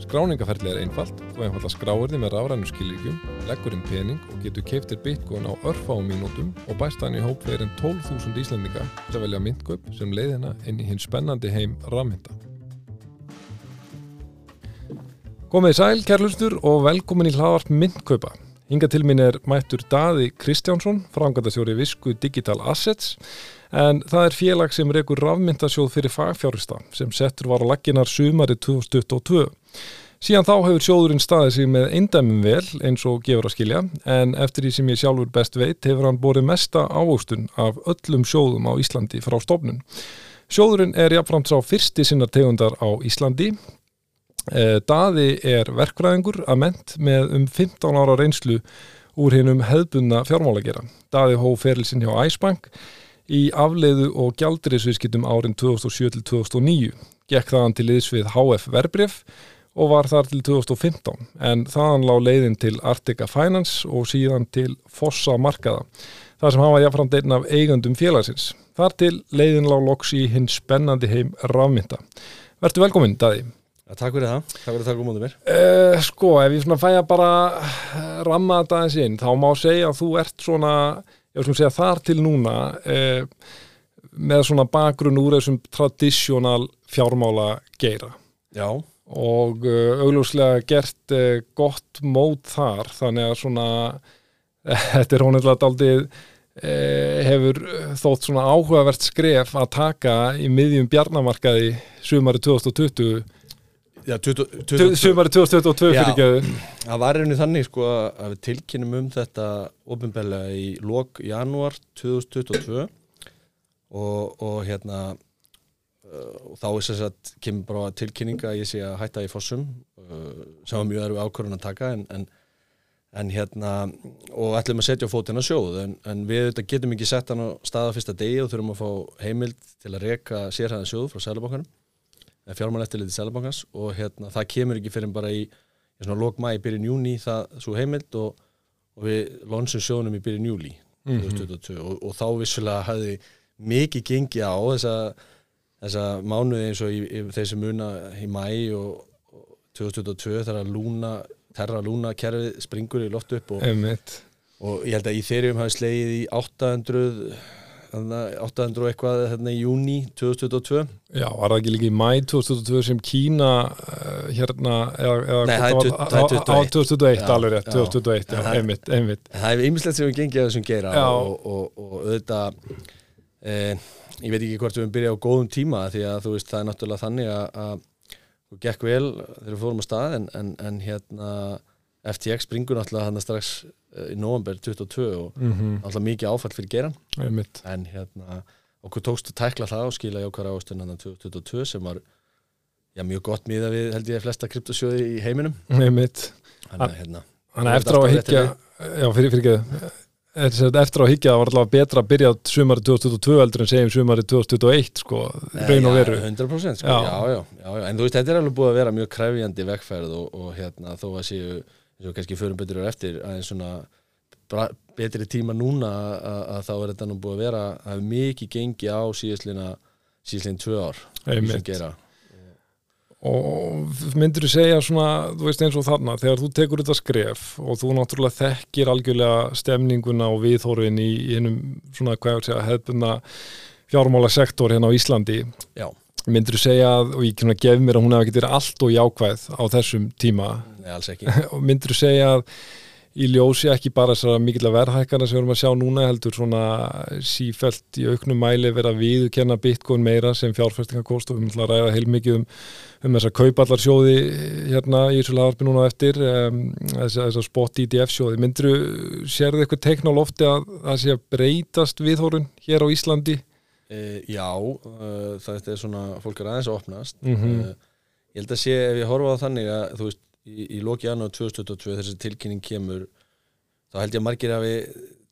Skráningaferðli er einfalt, þú einfalla skráir þið með rafrænu skilíkjum, leggur inn pening og getur keiftir bitcoin á örfáum mínútum og bæst hann í hóp fyrir en 12.000 Íslandinga til að velja myndgöp sem leiðina inn í hinn spennandi heim rafmynda. Komið í sæl, kærlustur og velkomin í hlaðvarp myndgöpa. Hinga til mín er mættur Daði Kristjánsson, frangatastjóri Visku Digital Assets, en það er félag sem reykur rafmyndasjóð fyrir fagfjárista sem settur var á laginar sumari 2022. Síðan þá hefur sjóðurinn staðið sig með eindæmum vel eins og gefur að skilja en eftir því sem ég sjálfur best veit hefur hann borið mesta ávöxtun af öllum sjóðum á Íslandi frá stofnun. Sjóðurinn er jafnframt sá fyrsti sinnar tegundar á Íslandi. Daði er verkfræðingur að ment með um 15 ára reynslu úr hennum hefðbunna fjármálagera. Daði hóf ferilsinn hjá Æsbank í afleiðu og gjaldriðsviðskiptum árin 2007-2009. Gekk þaðan til liðs við HF Verbref og var þar til 2015 en þaðan lág leiðin til Artica Finance og síðan til Fossa Markaða þar sem hann var jáfnframt einn af eigandum félagsins. Þar til leiðin lág loks í hinn spennandi heim rafmynda. Vertu velkominn, Daði. Ja, takk fyrir það, takk fyrir það að koma út um mér. Uh, sko, ef ég svona fæ að bara ramma þetta eins inn, þá má segja að þú ert svona, ég vil segja þar til núna uh, með svona bakgrunn úr þessum tradísjónal fjármála geira. Já. Og uh, augljóslega gert gott mót þar, þannig að svona, þetta er hónilega daldið hefur þótt svona áhugavert skref að taka í miðjum bjarnamarkaði sumari 2020 Já, 20, Sumari 2022 fyrir geðu Það var einnig þannig sko að við tilkynum um þetta ofinbeglega í lok janúar 2022 og, og hérna og þá er þess að kemur bara tilkynninga að ég sé að hætta í fossum sem var mjög erfið ákvörðun að taka en, en, en hérna og ætlum að setja fótina sjóð en, en við þetta getum ekki sett hann á staða fyrsta degi og þurfum að fá heimild til að reka sérhæðan sjóð frá Sælubankanum fjármáleftiliti Sælabankans og hérna, það kemur ekki fyrir bara í, í svona lókma í byrjun júni það svo heimild og, og við lonsum sjónum í byrjun júli mm -hmm. 2022 og, og þá vissulega hafði mikið gengið á þessa, þessa mánuði eins og í, í þessi muna í mæ og, og 2022 þar að lúna, terra lúna kerfið springur í loft upp og ég held að í þeirrium hafi slegið í 800 800 eitthvað hérna í júni 2022 Já, var það ekki líka í mæ 2022 sem Kína uh, hérna eða, Nei, það er 2021 2021, alveg rétt, 2021, já, einmitt, Það er ymmislegt sem við gengið að þessum gera og, og, og auðvitað eh, ég veit ekki hvort við byrja á góðum tíma því að þú veist það er náttúrulega þannig að þú gekk vel þegar við fórum á stað en, en, en hérna FTX springur náttúrulega hann strax í november 22 og mm -hmm. alltaf mikið áfall fyrir geran en hérna okkur tókst að tækla það og skila jákværa ástunna 2022 sem var já, mjög gott miða við held ég flesta kryptosjóði í heiminum. Þannig að hérna Þannig eftir á að higgja já, fyrir, fyrir ekki eftir á að higgja það var alltaf betra að byrja sumari 2022 eldur en segjum sumari 2021 sko, raun og veru. 100% sko, já. Já, já, en þú veist þetta er alveg búið að vera mjög kræfjandi vekkferð og, og hérna þó að séu eins og kannski förum betur eftir aðeins svona betri tíma núna að, að þá er þetta nú búið að vera að mikið gengi á síðastlina síðastlina tvö ár og myndur þú segja svona, þú veist eins og þarna þegar þú tekur þetta skref og þú náttúrulega þekkir algjörlega stemninguna og viðhorfin í einum svona hvað segja, hefðbunna fjármála sektor hérna á Íslandi Já. myndur þú segja, og ég kemur að gef mér að hún hefði getið allt og jákvæð á þessum tíma Nei, alls ekki myndur þú segja að í ljósi ekki bara þessara mikilvæg verðhækana sem við erum að sjá núna heldur svona sífælt í auknum mæli vera að viðkenna bitcoin meira sem fjárfæstingakost og við ætlum að ræða heilmikið um, um þessa kaupallarsjóði hérna í þessu lagarpi núna eftir um, þessa, þessa spot ETF sjóði myndur þú sérðu eitthvað teikn á lofti að það sé að breytast viðhórun hér á Íslandi? Uh, já, uh, það er svona fólk er aðeins að opnast mm -hmm. uh, ég held að sé ef ég horfa á þannig að þú veist í, í loki janúar 2022 þessi tilkynning kemur þá held ég að margir hafi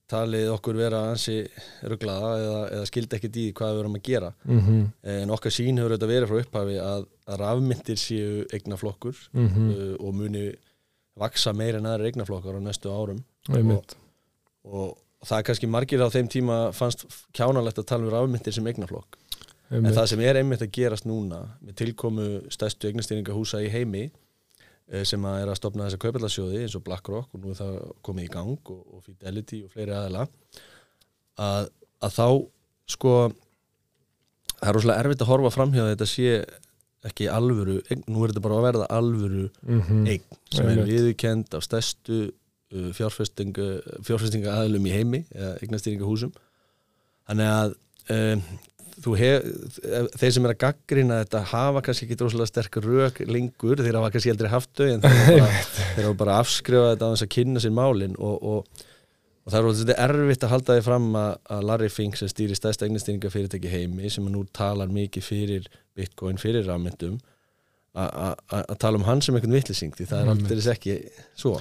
talið okkur vera ansi rugglaða eða, eða skildi ekkert í hvað við erum að gera. Mhm, en okkar sín hefur þetta verið frá upphafi að, að rafmyndir séu eignaflokkur mhm, uh, og muni vaksa meira en aðra eignaflokkar á næstu árum. Einmitt. Og það er kannski margir á þeim tíma fannst kjánalegt að tala um rafmyndir sem eignaflokk. En einmitt, það sem er einmitt að gerast núna með tilkomu stærstu eignastýringahúsa í heimi sem að er að stopna þessa kaupallasjóði eins og BlackRock og nú er það komið í gang og, og Fidelity og fleiri aðila að, að þá sko það er rosalega erfitt að horfa framhjá að þetta sé ekki alvöru, eign, nú er þetta bara að verða alvöru mhm, eign sem er viðurkend af stærstu uh, fjárfestinga, fjárfestinga aðlum í heimi eða eignastýringahúsum þannig að um, hef, þeir sem er að gaggrina þetta hafa kannski ekki droslega sterk rök lengur, þeir hafa kannski aldrei haft þau en þeir hafa bara, bara afskrifað þetta á þess að kynna sér málin og, og, og það er alveg erfitt að halda því fram að, að Larry Fink sem stýri stærsta eignastýringafyrirtæki heimi sem nú talar mikið fyrir Bitcoin, fyrir rafmyndum að- tala um hann sem einhvern vittlising því það er aldrei ekki svo.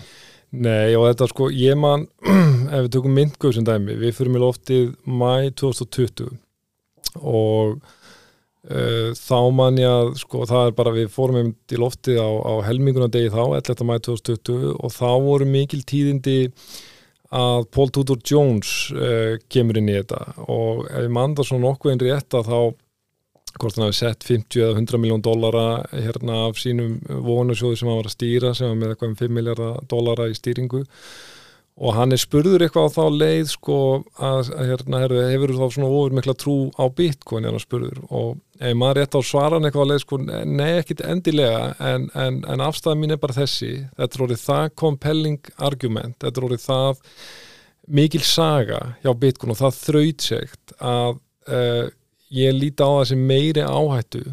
Nei og þetta sko, ég man ef við tökum myndgöð sem dæmi við fyrir mig loftið mæ 2020 og uh, þá man ég að sko það er bara við fórum um til loftið á, á helminguna degi þá, 11. mæ 2020 og þá voru mikil tíðindi að Paul Tudor Jones uh, kemur inn í þetta og ef ég man það svona nokkuð einn rétt að þá hvort hann hafi sett 50 eða 100 miljón dollara hérna af sínum vonusjóði sem hann var að stýra sem var með eitthvað um 5 miljardar dollara í stýringu og hann er spurður eitthvað á þá leið sko að, að hérna herðu, hefur þá svona ofur mikla trú á bitcoin hann spurður. Og ef maður rétt á svaran eitthvað á leið sko nei ekkit endilega en, en, en afstæða mín er bara þessi. Þetta er orðið það compelling argument. Þetta er orðið það mikil saga hjá bitcoin og það þrautsegt að uh, ég líti á það sem meiri áhættu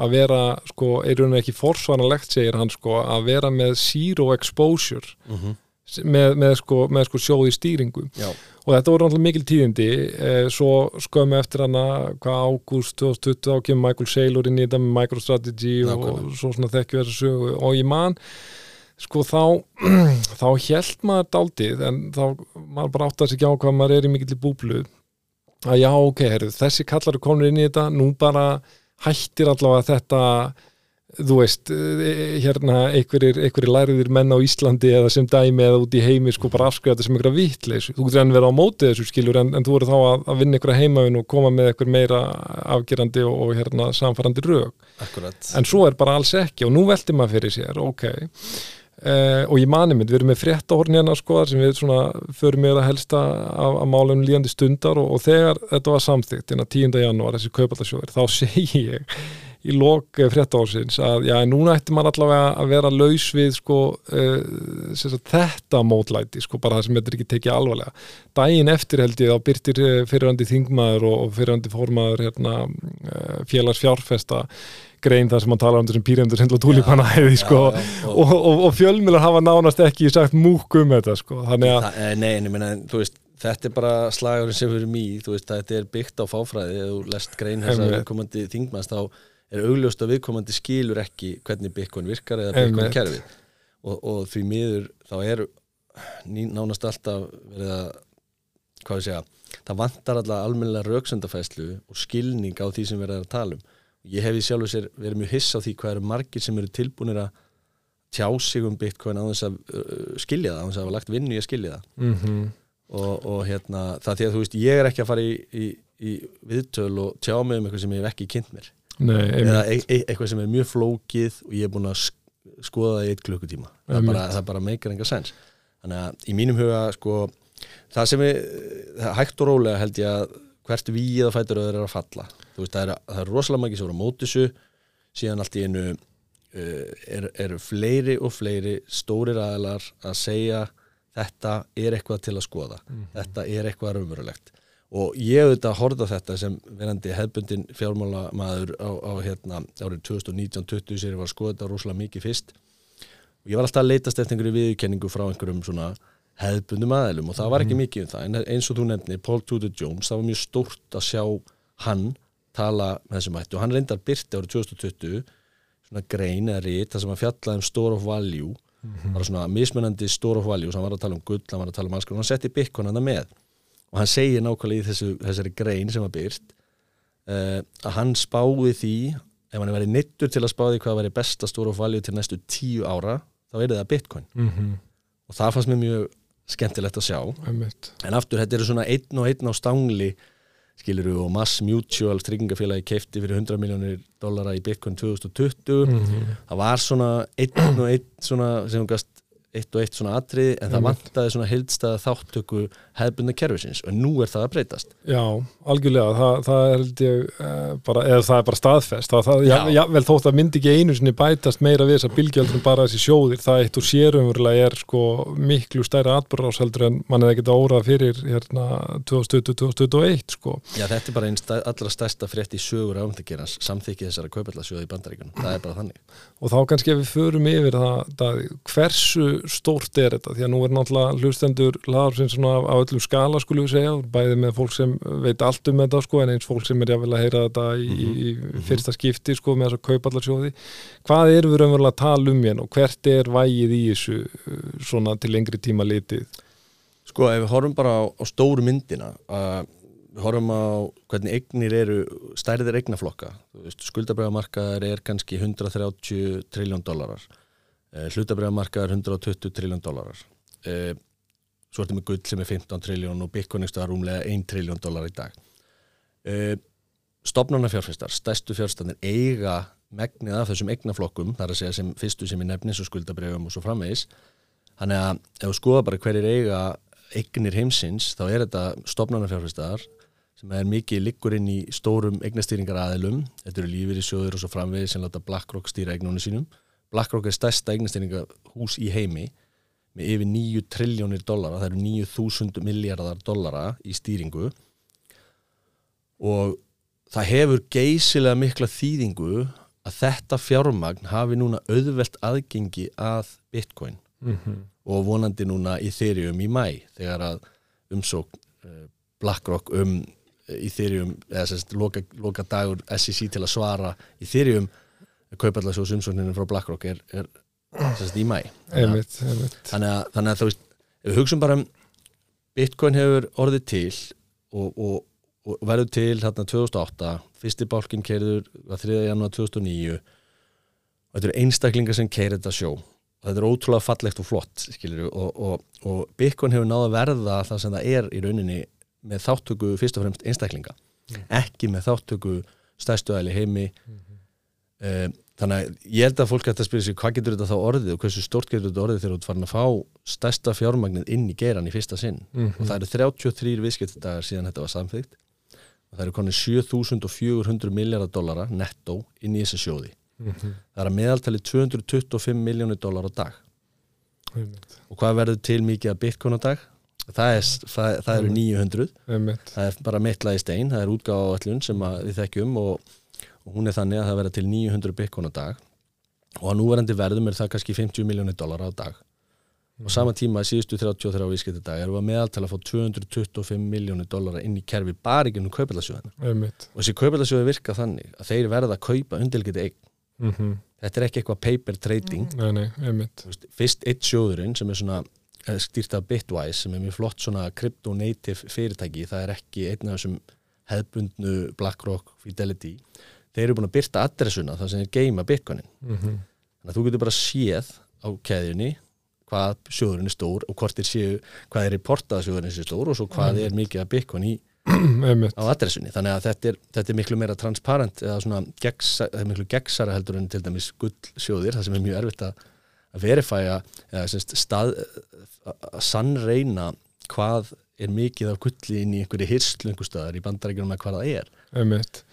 að vera, sko, er og ekki forsvanalegt, segir hann, sko, að vera með zero exposure. Mm -hmm. Með, með, sko, með sko sjóði stýringu. Já, og þetta voru náttúrulega mikil tíðindi. Eh, svo skömmu eftir hana hvað ágúst 2020 þá kemur Michael Saylor inn í þetta með MicroStrategy og Nákvæmlega. svo svona þekkju þessu sögu. Og ég man sko þá þá held maður daldið en þá maður bara átt að sig ekki á hvað maður er í mikill búblu. Að já ok, heru, þessi kallar er komin inn í þetta nú bara hættir allavega þetta þú veist, eh, hérna einhverjir, einhverjir læriðir menn á Íslandi eða sem dæmi eða út í heimi sko bara afskrifa þetta sem einhverja vitleysu, þú getur enn verið á móti þessu skilur en, en þú eru þá að, að vinna einhverja heimavinn og koma með einhver meira afgerandi og, og hérna samfærandi rög akkurat. En svo er bara alls ekki og nú velti maður fyrir sér, ok. Uh, og ég mani mynd, við erum með fréttahorn hérna sko, sem við svona förum með að helsta af, af málum líðandi stundar og, og þegar þetta var samþygt innan 10. janúar þessi kaupallasjóður, þá segi ég í lok fréttahórsins að já, núna ætti maður allavega að vera laus við sko uh, sagt, þetta mótlæti, sko bara það sem þetta er ekki tekið alvarlega. Dæin eftir held ég þá byrtir eh, fyrirhandi þingmaður og, og fyrirhandi formaður hérna, félags fjárfesta grein þar sem hann talar um þessum pýrjöndur sindla túlípanna hefði sko já, og, og, og, og fjölmiðlar hafa nánast ekki sagt múk um þetta sko þannig að eh, Nei, en ég meina, þú veist Þetta er bara slagurinn sem erum í þú veist, þetta er byggt á fáfræði eða þú lest grein þess að Einmitt. viðkomandi þingmanns þá er augljóst að viðkomandi skilur ekki hvernig Bitcoin virkar eða Bitcoin kerfi og, og því miður þá er ný, nánast alltaf verið að hvað við segja, það vantar alltaf almennilega rauksendafæslu og skilning á því sem verið er að tala um. Ég hef í sjálfu sér verið mjög hiss á því hvað eru margir sem eru tilbúinir að tjá sig um Bitcoin á þess að uh, skilja það, á þess að hafa lagt vinnu í að skilja það. Mm -hmm. og, og hérna, það því að þú veist ég er ekki að fara í, í, í viðtöl og tjá mig um eitthvað sem ég hef ekki kynnt mér Nei, eða e e eitthvað sem er mjög flókið og ég er búin að sk skoða það í eitt klukkutíma. Það, bara, það bara meikar enga sens þannig að í mínum huga sko, það sem er það hægt og rólega held ég að hvert við að fætur öður er að falla. Veist, það er, það er rosalega margir sem voru á mótisu síðan allt í einu uh, eru er fleiri og fleiri stórir aðalar að segja þetta er eitthvað til að skoða. Þetta er eitthvað raunverulegt og ég auðvitað á þetta sem verandi hefbundin fjármálamaður á, á hérna, árið 2019-20 sér var skoða þetta rosalega mikið fyrst. Og ég var alltaf að leitast eftir einhverju viðurkenningu frá einhverjum svona hefbundum aðeilum og það var ekki mikið um það. En eins og þú nefnir, Paul Tudor Jones það var mjög stórt að sjá hann tala með þessum hættu og hann reyndar byrti árið 2020 svona grein eða rít það sem að fjalla um store of value Mhm. bara svona mismunandi store of value sem var að tala um gull, hann var að tala um alls konar, hann setti með og hann segir nákvæmlega í þessu, þessari grein sem var byrt uh, að hann spáði því ef hann verið nittur til að spáði hvað verið besta stóra valju til næstu tíu ára þá er það bitcoin. Mm og það fannst mér mjög skemmtilegt að sjá. Einmitt. En aftur þetta eru svona einn og einn á stangli skiluru og Mass Mutual tryggingafélagi keifti fyrir 100 miljónir dollara í bitcoin 2020 mm það var svona einn og einn svona sem gast eitt og eitt svona atriði en það Einmitt. vantaði svona heildstæða þáttöku hefðbundna kerfisins og nú er það að breytast. Já, algjörlega, það, það held ég uh, bara, eða það er bara staðfest. Það, það, já. Já. Já, vel þótt að myndi ekki einu sinni bætast meira við þess að bylgjaldrum bara þessi sjóðir, það eitt og sérumverulega er sko miklu stærra atbyrðás heldur en mann er ekkert órað fyrir hérna 2020-2021 sko. Já, þetta er bara einn stæ, allra stærsta frétt í sögur ámyndagerans samþykki þessara kaupallarsjóði í bandaríkunum það er bara þannig. Og þá kannski ef við förum yfir það, hversu stórt er þetta? Því að nú er náttúrulega hlustendur laðarsinn svona á öllu skala skulum við segja, bæði með fólk sem veit allt um þetta sko en eins fólk sem er jáfnvel að heyra þetta í, í fyrsta skipti sko með þess að kaupa allar sjóði hvað erum við raunverulega að tala um hérna og hvert er vægið í þessu uh, svona til lengri tíma litið? Sko, ef við horfum bara á, á stóru myndina að við horfum á hvernig eignir eru stærðir eignaflokka. Skuldabriðamarkaðar er kannski 130 triljón dólarar hlutabriðamarkaðar 120 triljón dólarar eh, svo ertu með gull sem er 15 triljón og bitcoin er rúmlega 1 triljón dólar í dag. Eh, stopnarnafjárfestar, stærstu fjárstanir eiga megnið af þessum eignaflokkum þar að segja sem fyrstu sem ég nefni svo skuldabriðum og svo framvegis. Þannig að ef þú skoða bara hverjir eiga eignir heimsins þá er þetta stopnarnafjárfestar sem er mikið liggur inn í stórum eignastýringar aðilum þetta eru lífið í sjóður og svo framvegis sem láta BlackRock stýra eignunum sínum. BlackRock er stærsta eignastýringahús í heimi með yfir 9 triljónir dollara, það eru 9000 miljardar dollara í stýringu og það hefur geysilega mikla þýðingu að þetta fjármagn hafi núna auðvelt aðgengi að bitcoin mm -hmm. og vonandi núna í Ethereum í mæ þegar að umsókn uh, BlackRock um Ethereum, eða sérst loka, loka dagur SEC til að svara Ethereum kaupallarsjós umsókninu frá BlackRock er, er sérst í mæ þannig að, þannig að, að þú veist við hugsun bara um Bitcoin hefur orðið til og, og, og verður til hérna 2008 fyrsti bálkinn keiriður var 3. janúar 2009 og þetta eru einstaklingar sem keiri þetta sjó. Og þetta er ótrúlega fallegt og flott skilur, og, og, og Bitcoin hefur náða verða það sem það er í rauninni með þáttöku fyrst og fremst einstaklinga. Ekki með þáttöku stærstu aðli heimi. Mm þannig að ég held að fólk ætti að spyrja sig hvað getur þetta þá orðið og hversu stórt getur þetta orðið þegar þú ert farin að fá stærsta fjármagnið inn í geiran í fyrsta sinn? Mhm. og það eru 33 viðskiptdagar síðan þetta var samþygt og það eru konið 7400 miljardar dollara nettó inn í þessi sjóði. Mhm. það er að meðaltali 225 miljónir dollar á dag. Einmitt, og hvað verður til mikið að bitcoin á dag? Það, er, það, það eru 900 einmitt. það er bara mittlað í stein, það er öllun sem við þekkjum og, og hún er þannig að það verður til 900 bitcoin á dag. Og á núverandi verðum er það kannski 50 miljónir dollar á dag. Og sama tíma síðustu 33 vískiptadag erum við að meðaltala að fá 225 miljónir dollara inn í kerfi bara ekki um kaupilasjóðina einmitt. og þessi kaupilasjóði virka þannig að þeir verða að kaupa undirgeti eign. Mm þetta er ekki eitthvað paper trading. Nei, nei, fyrst eitt sjóðurinn sem er svona eh, stýrt af Bitwise sem er mjög flott svona crypto native fyrirtæki það er ekki einn af þessum hefðbundnu BlackRock Fidelity þeir eru búin að byrta adressuna það sem er geima bitcoinin. Mm þannig að þú getur bara séð á keðjunni hvað sjóðurinn er stór og hvort er séu, hvað er reportað að sjóðurinn sé stór og svo hvað er mikið af bitcoin í á adressunni, þannig að þetta er, þetta er miklu meira transparent eða svona gegsa, er miklu gegnsara heldur en til dæmis gullsjóðir, það sem er mjög erfitt að, að verifæja eða semst stað að sannreina hvað er mikið af gulli inn í einhverju hirslu einhver staðar í bandarækjunum að hvað það er. Einmitt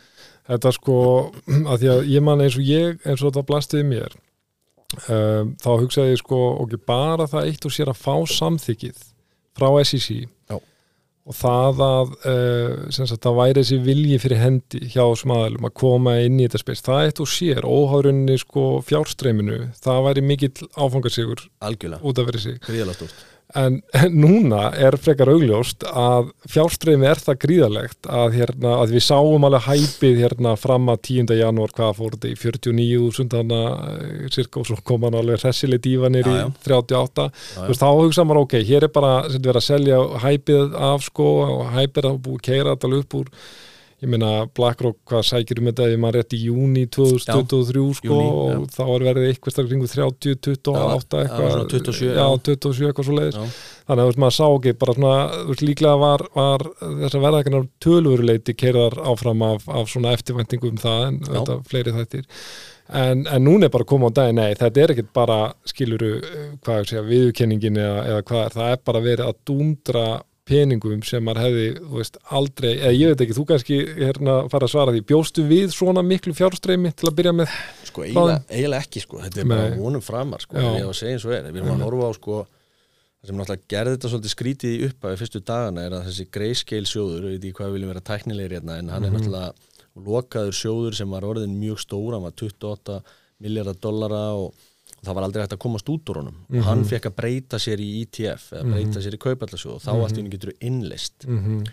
þetta sko, að því að ég man eins og ég eins og þetta blastiði mér um, þá hugsaði ég sko ok, bara það eitt og sér að fá samþykið frá SEC Já. og það að uh, sem sagt, það væri þessi vilji fyrir hendi hjá smaðalum að koma inn í þetta spils það eitt og sér, óháðurinn sko fjárstreiminu, það væri mikill algjörlega, út af verið sig En, en núna er frekar augljóst að fjárstreymi er það gríðalegt að, hérna, að við sáum alveg hæpið hérna fram að 10. janúar hvað fór þetta í 49.000 þannig að cirka og svo kom hann alveg hressileg dífanir í Já, já. 38 Já, já. veist, þá hugsa maður ok, hér er bara verið að selja hæpið af sko og hæpið að búið keira þetta upp úr ég meina BlackRock hvað sækir um þetta ef maður rétt í júni 2023 sko júní, og þá er verið eitthvað starf kringu 30, 28 Já, eitthvað, já, svona 27, já, já. 27 eitthvað svo leiðis Já. þannig að veist, maður sá ekki bara svona, veist, líklega var, var þessar verðæknar tölvuruleiti keirðar áfram af, af svona eftirvæntingu um það en Já. þetta fleiri þættir en, en núna er bara að koma á daginn, nei, þetta er ekkit bara skiluru, eh, hvað ég segja, viðurkenningin eða, eða hvað er, það er bara verið að dúndra peningum sem maður hefði, þú veist, aldrei, eða ég veit ekki, þú kannski hérna fara að svara því, bjóstu við svona miklu fjárstreymi til að byrja með? Sko eiginlega, ekki sko, þetta er bara vonum framar sko, en ég var að segja eins og er, við erum að horfa á sko, sem náttúrulega gerði þetta svolítið skrítið í upphæfi fyrstu dagana er að þessi grayscale sjóður, við veit ekki hvað við viljum vera tæknilegir hérna, en hann er náttúrulega lokaður sjóður sem var orðin mjög stóra, hann var 28 miljardar dollara og það var aldrei hægt að komast út úr honum. Og hann fekk að breyta sér í ETF eða breyta sér í kaupallasjóð og þá allt í henni getur innlist Mm -hmm.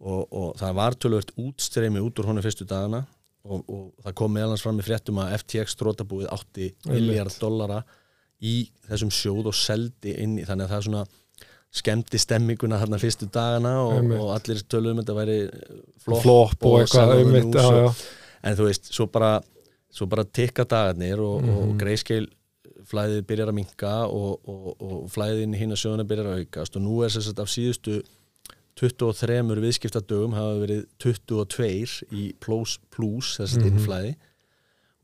og, og það var tölvöld útstreymi út úr honum fyrstu dagana. Og, og það kom meðalans fram í fréttum að FTX strótabúið átti miljard dollara í þessum sjóð og seldi inn í þannig að það er svona skemmti stemminguna þarna fyrstu dagana og, og allir töluðum þetta væri flop, Flop og eitthvað, einmitt, já, og- já. en þú veist, svo bara svo bara tikka dagarnir og, Mhm. og greyskeil flæðið byrjar að minka og, og, og í hinn að sjóðuna byrjar að aukast. Og nú er þess að af síðustu 23 viðskiptadögum hafa verið 22 í plus, plus þess að Mhm. innflæði.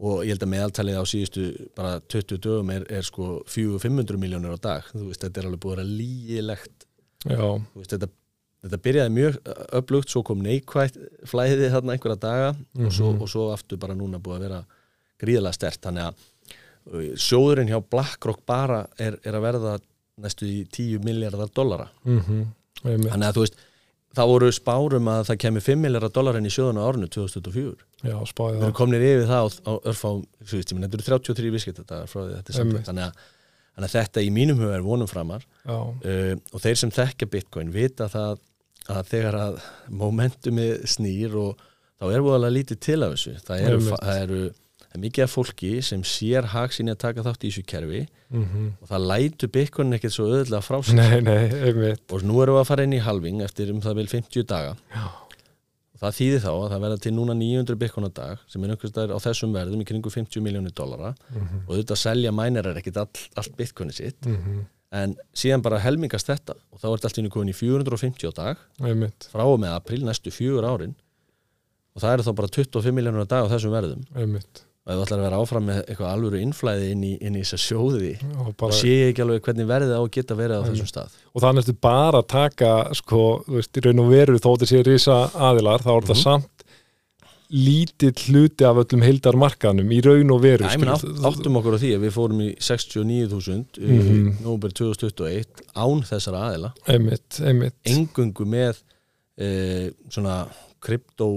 Og ég held að meðaltalið á síðustu bara 20 dögum er, er sko 400-500 miljónir á dag, þú veist, þetta er alveg búið að lígilegt þetta, þetta byrjaði mjög öflugt, svo kom neikvætt flæðið þarna einhverja daga og, svo, Mhm. og svo aftur bara núna búið að vera gríðalega stert, þannig að sjóðurinn hjá BlackRock bara er, er að verða næstu í 10 miljardar dollara, mm einmitt, þannig að þú veist þá voru spárum að það kemur 5 miljardar dollara inn í sjóðuna á árinu 2024 já, spáði við það. erum komnir yfir það á, á örfá þú veist, ég menn, þetta eru 33 viskiptadagar frá því þetta er Einmitt. samtitt, þannig að, þannig að þetta í mínum huga er vonum framar. Uh, og þeir sem þekkja Bitcoin vita það að þegar að momentumi snýr og þá er voðalega lítið til af þessu. Það eru, Er mikið af fólki sem sér hag sín að taka þátt í þessu kerfi mm og það lætur Bitcoin ekkert svo öðlega frá sig nei, nei, og nú erum við að fara inn í halving eftir um það vil 50 daga. Já. og það þýðir þá að það verða til núna 900 Bitcoin á dag sem er einhvers staðar á þessum verðum í kringu 50 miljónir dollara. Mm og þetta selja mænerar ekkert all, allt Bitcoini sitt. -hmm. en síðan bara helmingast þetta og þá er þetta allt í einu komin í 450 á dag. Frá og með april næstu fjögur árin. Og það eru þá bara 25 miljónur á dag á þessum verðum. Einmitt og ef þú ætlar að vera áfram með eitthvað alvöru innflæði inn í, inn í þessa sjóði og, og bara, sé ég ekki alveg hvernig verðið á að geta verið á þessum stað og það er næstu bara að taka sko, þú veist, í raun og veru þó þetta sé risa aðilar, þá er þetta Mhm. samt lítill hluti af öllum heildarmarkaðnum í raun og veru Já, ég menn átt, áttum okkur á því að við fórum í 69.000 mm Mhm. -hmm. nóber 2021 án þessara aðila einmitt, einmitt engungu með e, svona krypto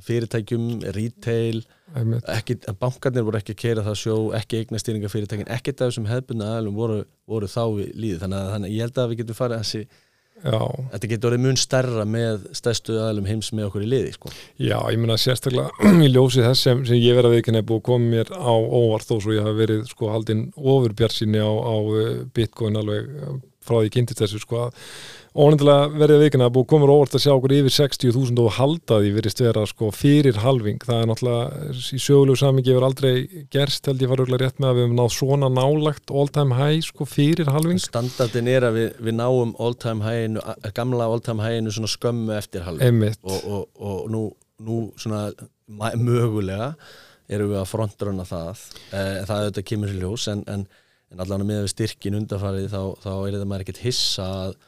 fyrirtækjum, retail ekki, bankarnir voru ekki að keira það sjó ekki eignastýringa fyrirtækin, ekkert af þessum hefbunna aðlum voru, voru þá við líði. Þannig að þannig, ég held að við getum farið þessi já, þetta getur orðið mun stærra með stærstu aðlum heims með okkur í liði sko. já, ég meina sérstaklega í ljósi þess sem, sem ég verið að viðkynna búið að koma mér á óvart þó svo ég hafi verið sko haldinn ofurbjarsinni á, á eh, bitcoin alveg frá því kynntist þessu sko að ónendilega verið að vikina búið komur óvart að sjá okkur yfir 60.000 og halda því virðist vera sko fyrir halving. Það er náttúrulega í sögulegu samingi hefur aldrei gerst held ég fara auðvitað rétt með að við hefum náð svona nálagt all time high sko fyrir halving. Standardin er að við, við náum all time high-inu, a- gamla all time high-inu svona skömmu eftir halv Einmitt, og, og, og nú, nú svona mögulega erum við að frontrunna það. Eh, það auðvitað kemur í ljós en, en, en allan við styrkin undarfarið þá, þá er þetta maður ekkert hissa að,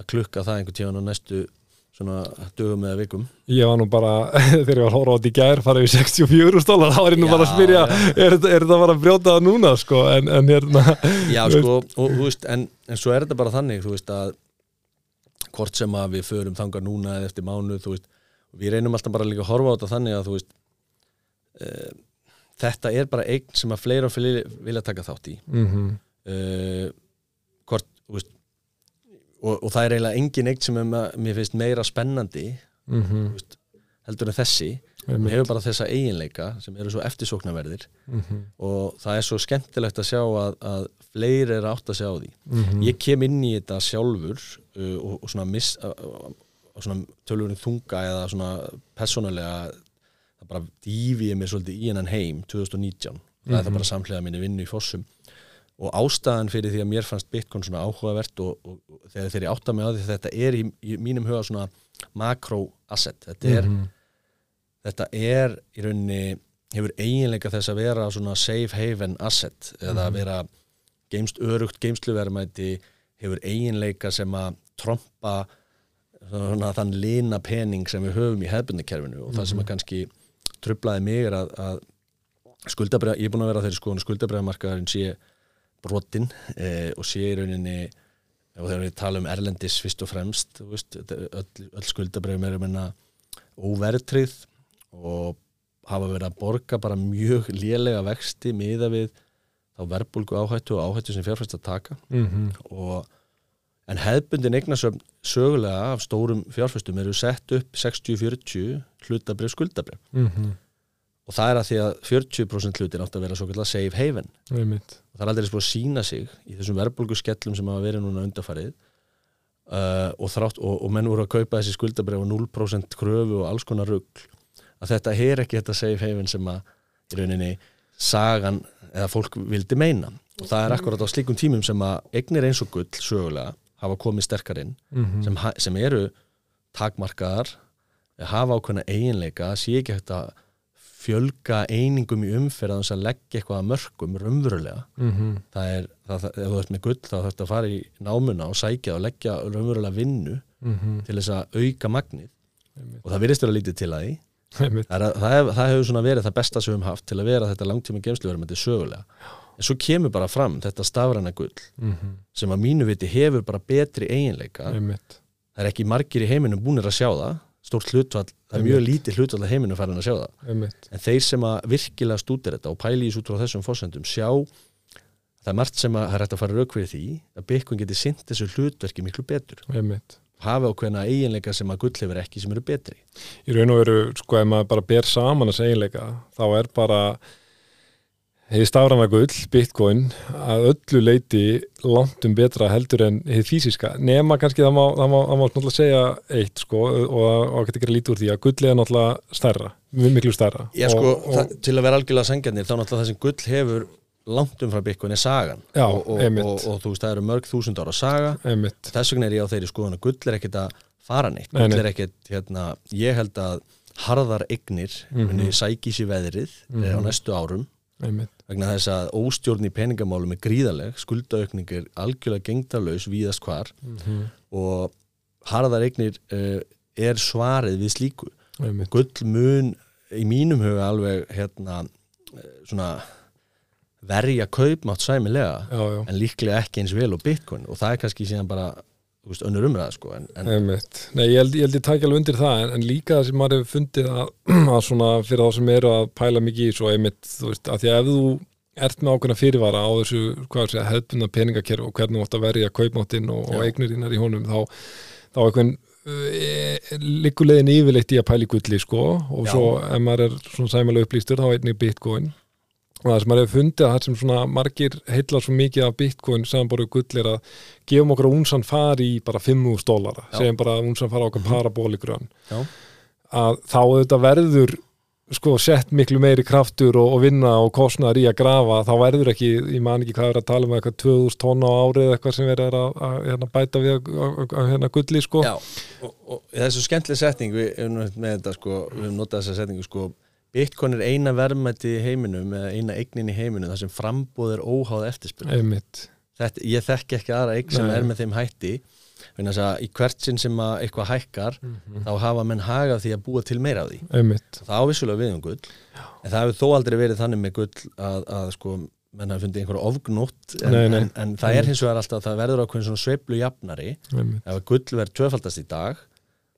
að klukka það einhvern tíðan á næstu svona dögum eða vikum. Ég var nú bara þegar ég var að horfa á þetta í gær farið við 64 stólar þá var ég nú Já, bara að spyrja er, er þetta bara að brjóta það núna sko? En, en hérna Já sko, og þú veist, en, en svo er þetta bara þannig, þú veist að hvort sem að við förum þangar núna eða eftir mánuð, þú veist við reynum alltaf bara líka að horfa á þetta þannig að þú veist uh, þetta er bara eign sem að fleira og fleiri vilja taka þátt í. Mm uh, hvort, veist og, og það er eiginlega engin eitt sem ma- mér finnst meira spennandi mm þú veist, heldur en þessi. Hún hefur bara þessa eiginleika sem eru svo eftirsóknarverðir. Mhm. og það er svo skemmtilegt að sjá að, að fleiri er átt að sjá því. Mhm. ég kem inn í þetta sjálfur uh, og, og svona, miss, uh, svona tölvurinn þunga eða svona persónulega það bara dýfi ég mér svolítið í hennan heim 2019, það er það bara samhlega minni vinnu í fossum. Og ástæðan fyrir því að mér fannst Bitcoin svona áhugavert og, og, og þegar þeir átta mig á því þetta er í, í mínum huga svona makro asset, þetta er Mhm. þetta er í rauninni hefur eiginleika þess að vera svona safe haven asset eða að vera geimst, örugt geimsluverðmæti hefur eiginleika sem að trompa svona, þann lina pening sem við höfum í hefbundikerfinu og það sem að kannski trublaði mig er að, að skuldabræða, ég er búin að vera á þeirri skoðun skuldabræðamarkaðurinn sé brotin eh, og sé í rauninni og þegar við tala um erlendis fyrst og fremst veist, öll, öll skuldabræðum er um enna óvertrið og hafa verið að borga bara mjög lélega vexti miða við þá verðbólgu áhættu og áhættu sem fjárfæst að taka Mhm. og en hefbundin eignasöfn sögulega af stórum fjárfæstum eru sett upp 60-40 hlutabrif skuldabrif Mhm. og það er að því að 40% hlutin átt að vera svo kallar safe haven Einmitt. og það er aldrei búið að sína sig í þessum verðbólgu skellum sem hafa verið núna undarfarið uh, og, þrátt, og, og menn voru að kaupa þessi skuldabref og 0% kröfu og alls konar rugl að þetta er ekki þetta safe haven sem að í rauninni sagan eða fólk vildi meina og það er akkurat á slíkum tímum sem að eignir eins og gull sögulega hafa komið sterkar inn Mhm. sem, ha- sem eru takmarkaðar hafa ákveðna eiginleika sé ekki hægt að fjölga einingum í umferð að þess að leggja eitthvað að mörgum raunverulega. Mhm. það er, það, það, ef þú ert með gull þá þarf þetta að fara í námuna og sækja og leggja raunverulega vinnu Mhm. til þess að auka magnið. Og það virðist vera lítið til að því. Það, er, það, hef, það hefur svona verið það besta sem við höfum haft til að vera þetta langtíma gemsluverðmætti sögulega. En svo kemur bara fram þetta stafræna gull Mhm. sem að mínu viti hefur bara betri eiginleika. Það er ekki margir í heiminum búinir að sjá það stórt hlutvall, það er mjög lítið hlutvall að heiminum farin að sjá það Einmitt. en þeir sem að virkilega stútir þetta og svo út frá þessum fórsendum sjá það er margt sem að það er hægt að fara rauk fyrir því að Bitcoin geti sint þessu hlutverki miklu betur Einmitt. hafa ákveðna eiginleika sem að gull hefur ekki sem eru betri Í raun og veru, sko, ef maður bara ber saman þessi eiginleika, þá er bara hefði stafrana gull, bitcoin, að öllu leiti langt um betra heldur en hefði fysiska. Nema kannski það má, það má, það má náttúrulega segja eitt, sko, og það getur ekki lítið úr því að gull er náttúrulega stærra, mjög miklu stærra. Já sko, og, og, það, til að vera algjörlega sengjarnir þá náttúrulega það sem gull hefur langt um frá Bitcoin er sagan Já, og, og, og, og þú veist það eru mörg þúsund ára saga einmitt, þess vegna er ég á þeirri skoðun að gull er ekkit að fara neitt Nei, gull er ekkit, hérna, ég held að harðar eignir Mhm. muni sæki sér veðrið mm á Mhm. næstu árum vegna þess að óstjórn í peningamálum er gríðaleg, skuldaaukning er algjörlega gengdarlaus víðast hvar. Mm og harðar eignir uh, er svarið við slíku. Einmitt, gull mun í mínum huga alveg hérna eh, svona verja kaupmátt sæmilega já, já. en líklega ekki eins vel og bitcoin. Og það er kannski síðan bara veist, önnur umræða sko en, en. Nei, ég held ég, held ég takja alveg undir það en, en líka það sem maður hefur fundið að, að svona fyrir þá sem eru að pæla mikið í svo einmitt, þú veist, að því að ef þú ert með ákveðna fyrirvara á þessu hvað sé, hefðbundna peningakerfi og hvernig þú átt að verja kaupmáttinn og, og þínar í honum þá, þá einhvern uh, liggulegin yfirleitt í að pæla í gulli sko og Já. svo ef maður er svona sæmalega upplýstur þá einnig bitcoin og það sem maður hefur fundið að það sem svona margir heillar svo mikið af bitcoin samanborðu gull er að gefum okkur að unsan fari í bara 5.000 dólara, segjum bara unsan fara okkar parabóligrön Já. að þá auðvitað verður sko sett miklu meiri kraftur og, og vinna og kostnar í að grafa þá verður ekki, ég man ekki hvað er að tala um eitthvað 2000 tonna á árið eitthvað sem verður að, að, að hérna, bæta við að, að, hérna gulli sko. Já, og, og það svo skemmtileg setning við þetta sko, við höfum notað þessa setningu sko, Bitcoin er eina verðmætti í heiminum eða eina eignin í heiminum þar sem frambúð er óháð Þetta, ég þekki ekki aðra eign sem Nei. er með þeim hætti. Í hvert sinn sem að eitthvað hækkar Mhm. þá hafa menn hagað því að búa til meira af því. Einmitt. Það á vissulega við um gull en það hefur þó aldrei verið þannig með gull að, að sko, menn hafi fundið einhverja ofgnótt en, Nei, nei. en, en það er hins vegar alltaf það verður ákveðin svona sveiflu jafnari. Ef gull verður tvöfaldast í dag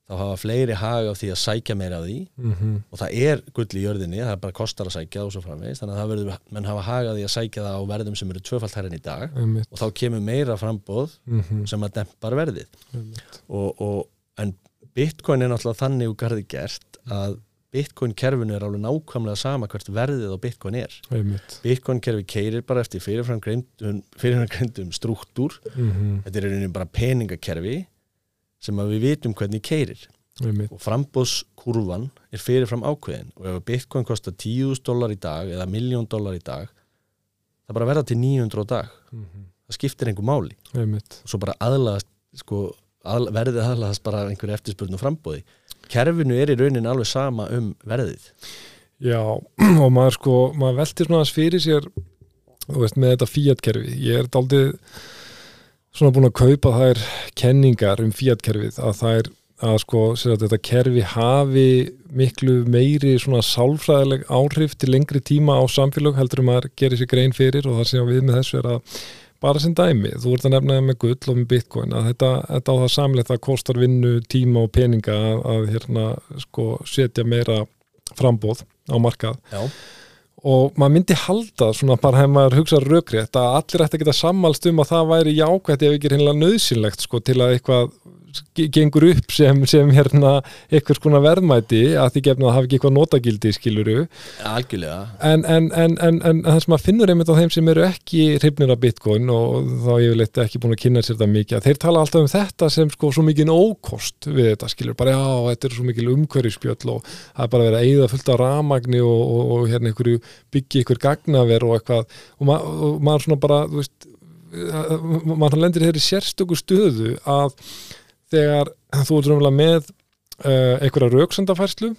þá hafa fleiri hag af því að sækja meira af því. Mhm, og það er gull í jörðinni, það er bara kostar að sækja og svo framvegis, þannig að það verður, menn hafa hag af því að sækja það á verðum sem eru tvöfalt hærri en í dag. Einmitt, og þá kemur meira frambóð mhm, sem að dempar verðið. Og, og, en bitcoin er náttúrulega þannig úr garði gert að bitcoin kerfinu er alveg nákvæmlega sama hvert verðið á bitcoin er. Einmitt, bitcoin kerfi keirir bara eftir fyrirfram greindum, fyrirfram greindum struktúr. Mhm, þetta er rauninni bara peningakerfi sem að við vitum hvernig keirir og frambóðskurvan er fyrirfram ákveðin. Og ef bitcoin kostar 10.000 dólar í dag eða miljón dólar í dag það bara verða til 900 á dag. Mhm, það skiptir einhver máli. Einmitt, og svo bara aðlaðast sko, að, verðið aðlaðast bara einhverju eftirspurn og frambóði kerfinu er í rauninni alveg sama um verðið. Já, og maður sko, maður veltir svona aðeins fyrir sér, veist, með þetta Fiat-kerfi. Ég er daldið svona búin að kaupa þær kenningar um Fiat-kerfið að þær, að sko, að þetta kerfi hafi miklu meiri svona sálfræðileg áhrif til lengri tíma á samfélag heldur um að gera sér grein fyrir og það sem við með þessu er að bara sem dæmi, þú ert að nefna það með gull og með bitcoin, að þetta, þetta á það samleitt að kostar vinnu, tíma og peninga að, að hérna, sko, setja meira frambóð á markað. Já, og maður myndi halda svona bara hefur maður hugsað rökrétt að allir ætti að geta sammálst um að það væri jákvætt ef ekki hinlega nöðsynlegt sko til að eitthvað gengur upp sem, sem hérna eitthvað skona verðmæti að því gefna að hafa ekki eitthvað notagildi skiluru algjörlega. En, en, en, en, en það sem maður finnur einmitt á þeim sem eru ekki hrifnir af bitcoin og þá ég vil ekki búin að kynna sér þetta mikið að þeir tala alltaf um þetta sem sko svo mikið ókost við þetta skilur, bara já þetta er svo mikið umhverjuspjöll og það er bara verið að eyða fullt af ramagni og, og, og hérna einhverju byggja einhver gagnaver og eitthvað. Og, ma og maður svona bara þú veist, maður lendir þeirri sérstöku stöðu að þegar þú ert raunverulega með uh, einhverja rauksandafærslu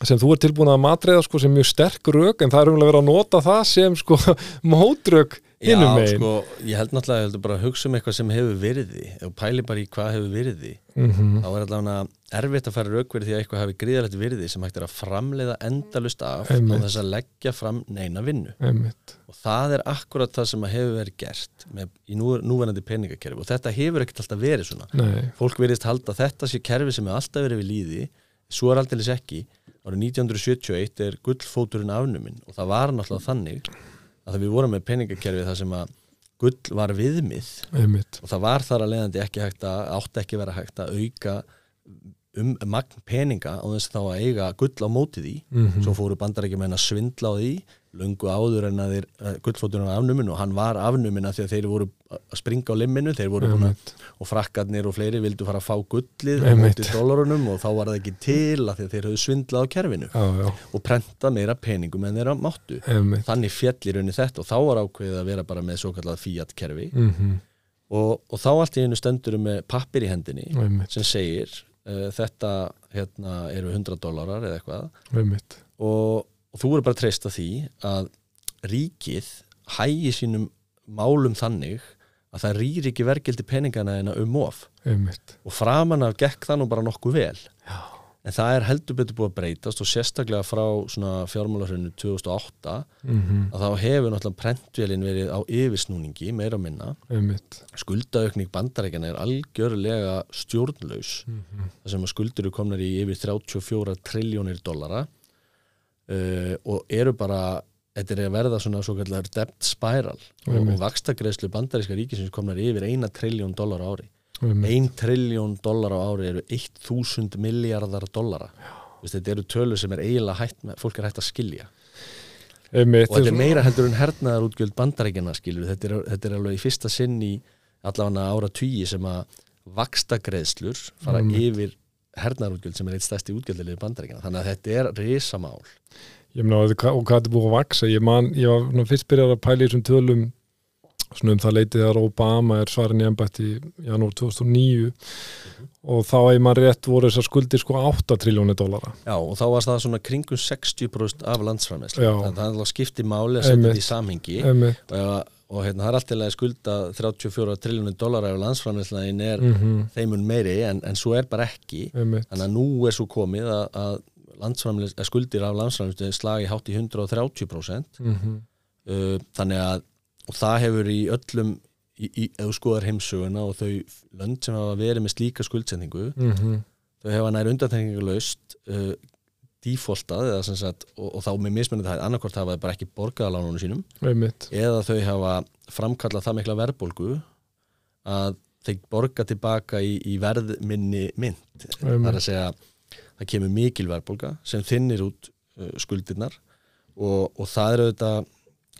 sem þú er tilbúin að matreiða sko, sem mjög sterk rauk en það er raunverulega verið að nota það sem sko mótrauk hinum megin. sko, ég held náttúrulega ég held bara að hugsa um eitthvað sem hefur verið því og pæli bara í hvað hefur verið því mm þá er allavega erfitt að fara raukverið því að eitthvað hafi gríðalegt virði sem hægt er að framleiða endalust af Einmitt. og þess að leggja fram neina vinnu. Einmitt, og það er akkurat það sem hefur verið gert með, í nú, núverandi peningakerfi. Og þetta hefur ekkert alltaf verið svona. Nei, fólk verðist halda þetta sé kerfi sem er alltaf verið við líði svo er aldrei ekki. Árið 1971 er gullfóturinn afnuminn. Og það var náttúrulega þannig að við vorum með peningakerfi þar sem að gull var viðmið. Einmitt. Og það var þar að leiðandi ekki hægt að átti ekki vera hægt að auka um magn peninga á þess að þá að eiga gull á móti því. Mhm. svo fóru bandarækjumenn að svindla á því löngu áður en að þeir gullfóturinn var afnumin og hann var afnumin að því að þeir voru að springa á limminu þeir voru búin að og frakkarnir og fleiri vildu fara að fá gullið Einmitt. móti dólarunum og þá var það ekki til að að þeir höfðu svindlað á kerfinu já, já, og prenta meira peningum en þeirra máttu. Einmitt. Þannig rauninni þetta og þá var ákveðið að vera bara með svo kallað fiat kerfi. Mm og, og þá allt í einu stendur með pappir í hendinni einmitt, sem segir uh, þetta hérna, eru 100 dólarar eða eitthvað. Og, og þú eru bara að treysta því að ríkið hægi sínum málum þannig að það rýr ekki vergildi peningana en um of. Einmitt, og framan af gekk það nú bara nokkuð vel. Já, en það er heldur betur búið að breytast og sérstaklega frá fjármálarhrauninu 2008 mhm, að þá hefur náttúrulega prentvélin verið á yfirsnúningi meira og minna. Einmitt. Skuldaukning bandarækjana er algjörlega stjórnlaus. Mhm, þar sem að skuldur eru komnar í yfir 34 triljónir dollara uh, og eru bara þetta er að verða svona svo kallar debt spiral. Og, og vakstagreðslu bandaríska ríkisins komnar yfir 1 triljón dollar á ári. Einmitt, 1 triljón dollar á ári eru 1000 miljardar Vist, þetta eru tölur sem er eiginlega hægt með, fólk er hægt að skilja. Einmitt. Og þetta er meira heldur en hernaðar útgjöld bandaríkjana skilur, þetta þetta er alveg í fyrsta sinn í allavega ára tugi sem að vakstagreðslur fara Einmitt. yfir hernaðarútgjöld sem er eitt stærsti útgjöldalið bandaríkjana þannig að þetta er risamál. Ég meina og hvað þetta búið að vaksa ég man, ég var nú fyrst byrjað að pæla í þessum tölum svona um það leitið þegar Obama er svarin í embætti í janúar 2009 og þá ef maður rétt voru þessar skuldir sko 8 triljóni dólara Já, og þá var það svona kringum 60% af landsframæslu Já. þannig að það skipti máli að setja þetta í samhengi. Einmitt, og, ef- og hérna, það er alltaf að skulda 34 triljónir dólar ef landsframæslan er mhm, þeimun meiri en, en svo er bara ekki. Einmitt. Þannig að nú er svo komið að, að, að skuldir af landsframleyslu slagi hátt í 130% mhm, uh, þannig að og það hefur í öllum í, í, ef þú skoðar heimsöguna og þau lönd sem hafa verið með slíka skuldsendingu mhm, þau hefa nær undantekningulegst uh, sagt, og, og þá með mismunandi það annarkort hafa þau bara ekki borgað á lánunum sínum einmitt, eða þau hafa framkallað það mikla verðbólgu að þeir borga tilbaka í, í verðminni mynd. Það er að segja það kemur mikil verðbólga sem þinnir út uh, skuldirnar og, og það er auðvitað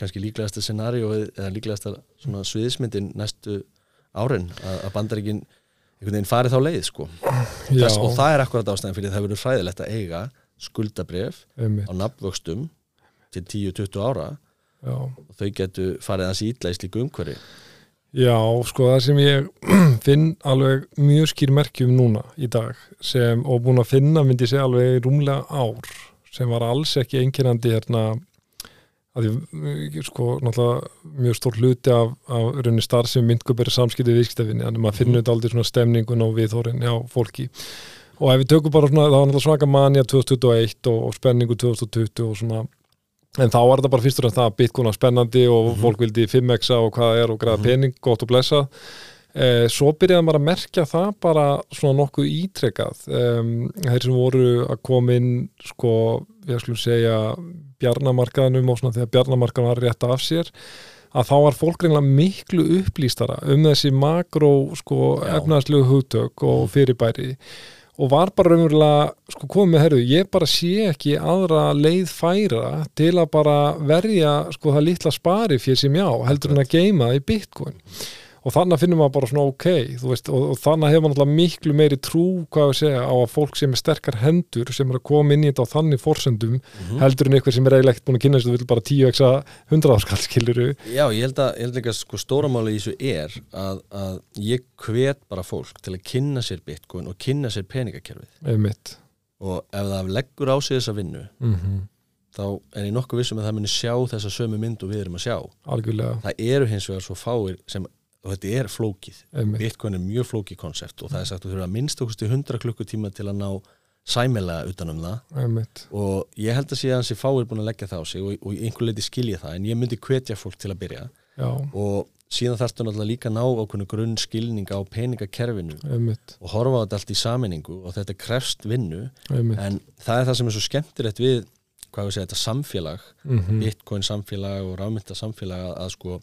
kannski líklegasta scenaríu eða líklegasta svona sviðismyndin næstu árin að, að bandaríkin einhvern veginn farið þá leið sko. Þess, og það er akkurat ástæðan fyrir það verður fræðilegt að eiga skuldabref á nafnvöxtum til 10-20 ára já. og þau getur farið hans ítla í slíku umhverfi. Já, sko það sem ég finn alveg mjög skýr merkjum núna í dag sem, og búin að finna myndi ég segja alveg rúmlega ár sem var alls ekki einkennandi hérna að því sko náttúrulega mjög stór hluti af, af rauninni starf sem myndgöperi samskipti viðskiptafinni, þannig að maður finnur þetta aldrei svona stemningun og viðþórin hjá fólki og ef við tökum bara svona, það var náttúrulega svaka manja 2021 og, og spenningu 2020 og svona. En þá var þetta bara fyrstur en það að Bitcoin var spennandi og fólk vildi 5x og hvað það er og græða pening, gott og blessa eh, svo byrjaði maður að merkja það bara svona nokkuð ítrekað. Þeir sem voru að koma inn sko, við skulum segja bjarnamarkaðanum og svona þegar bjarnamarkaðan var rétt af sér að þá var fólk reynilega miklu upplýstara um þessi makró sko, efnæðslegu hugtök og fyrirbæri og var bara raunverulega sko komið herru, ég bara sé ekki aðra leið færa til að bara verja sko það litla spari fyrir sem já, heldur en að geima í bitcoin og þannig finnum maður bara svona ok þú veist, og, og þannig hefur náttúrulega miklu meiri trú hvað við segja á að fólk sem er sterkar hendur sem er að koma inn í þetta á þannig forsendum heldur en eitthvað sem er eiginlega ekkert búin að kynna þess að þú vil bara 10x að 100 áskall skiluru Já, ég held að, ég held líka sko stóramáli í þessu er að, að ég hvet bara fólk til að kynna sér bitcoin og kynna sér peningakerfið. Einmitt. Og ef það leggur á sig þessa vinnu mm þá er ég nokkuð vissum að það muni sjá þessa sömu mynd og við erum að sjá. Algjörlega, það eru hins vegar svo fáir sem og þetta er flókið, bitcoin er mjög flókið konsept og það er sagt að þú þurfa að minnst okkur 100 klukkutíma til að ná sæmilega utanum það. Einmitt. Og ég held að sé að hans er fáir búin að leggja það á sig og, og í einhver leiti skilja það en ég myndi hvetja fólk til að byrja. Já, og síðan þarfstu náttúrulega líka að ná ákveðnu grunn skilning á peningakerfinu einmitt, og horfa á þetta allt í saminningu og þetta krefst vinnu. Einmitt. En það er það sem er svo skemmtilegt við hvað við segja þetta samfélag mm bitcoin samfélag og rafmynda samfélag að, að sko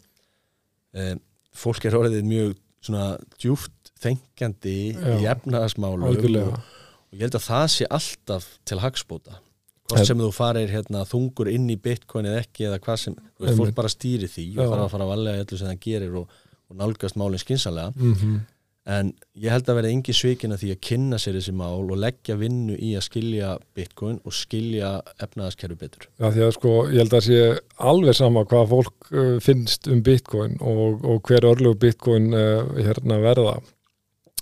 e, fólk er orðið mjög svona djúft þengjandi í Já. efnaðasmálum og, algjörlega, og ég held að það sé alltaf til hagspóta hvort sem þú farir hérna, þungur inn í bitcoin eða ekki eða hvað sem, þú veist, fólk bara stýri því Já. og þarf að fara að valega öllu sem það gerir og, og nálgast málinn skinsanlega mm en ég held að vera engi svikin að því að kynna sér þessi mál og leggja vinnu í að skilja bitcoin og skilja efnaðaskerfi betur. Já, því að sko, ég held að sé alveg sama hvað fólk uh, finnst um bitcoin og, og hver örlug bitcoin uh, hérna verða.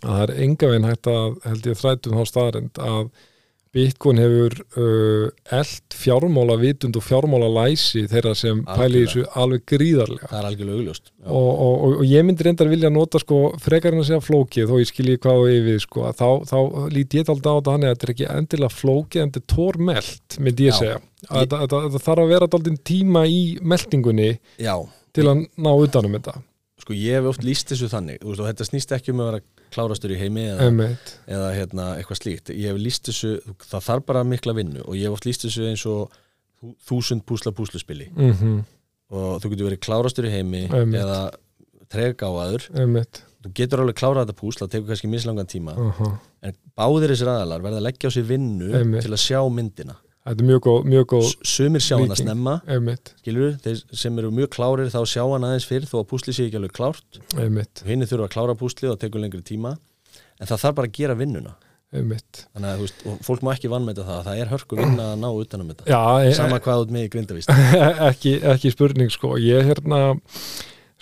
Að það er enga veginn hægt að held ég þrætum þá staðarind að bitcoin hefur uh, eld fjármála vitund og fjármála læsi þeirra sem pæli þessu alveg gríðarlega. Það er algjörlega augljóst og, og, og, og ég myndi reyndar vilja nota sko frekar en að segja flókið þó ég skilji hvað og yfir sko að þá, þá lít ég alltaf á þetta hann þetta er ekki endilega flókið en þetta er tórmelt myndi ég Já. segja. Þetta, þetta þarf að vera alltaf tíma í meltingunni Já, til að ná utanum þetta. Sko ég hef oft líst þessu þannig og þetta snýst ekki um að vera klárastur í heimi eða, eða hérna, eitthvað slíkt. Ég hef líst þessu, það þarf bara mikla vinnu og ég hef oft líst þessu eins og þú- þúsund púsla púsluspili. Mhm, og þú getur verið klárastur í heimi Einmitt. eða tregáaður þú getur alveg klárað þetta púsla, það tekur kannski mislangan tíma. Aha. en báðir þessir aðalar verða að leggja á sig vinnu Einmitt. til að sjá myndina Þetta er mjög góð, mjög góð sumir sjá hana snemma. Skilur, þeir sem eru mjög klárir þá sjá hana aðeins fyrr þó að púsli sé ekki alveg klárt. Hinn þurfa að klára púslið og tekur lengri tíma. En það þarf bara að gera vinnuna. Þannig að veist, fólk má ekki vannmeta það. Það er hörku vinna að ná utanum þetta. Já, e- sama hvað út með í grindavist ekki, ekki spurning sko. Ég hérna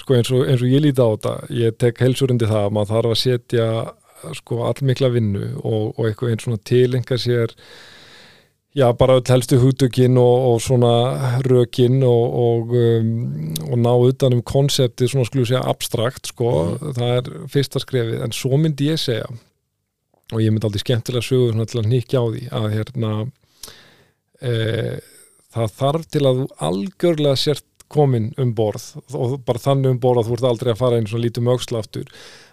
sko eins og, eins og ég líti á þetta ég tek heilsurundi það að maður þarf að setja sko allmikla vinnu og, og eitthvað eins svona tilenga sér já bara öll helstu hugtökin og, og svona rökin og, og, um, og ná utan um konseptið svona skulle við segja abstrakt sko, það er fyrsta skrefið. En svo myndi ég segja og ég myndi aldrei skemmtilega sögur svona til að nýkja á því að hérna e, það þarf til að þú algjörlega sért komin um borð og bara þannig um borð að þú ert aldrei að fara einu svona lítum aukslaftur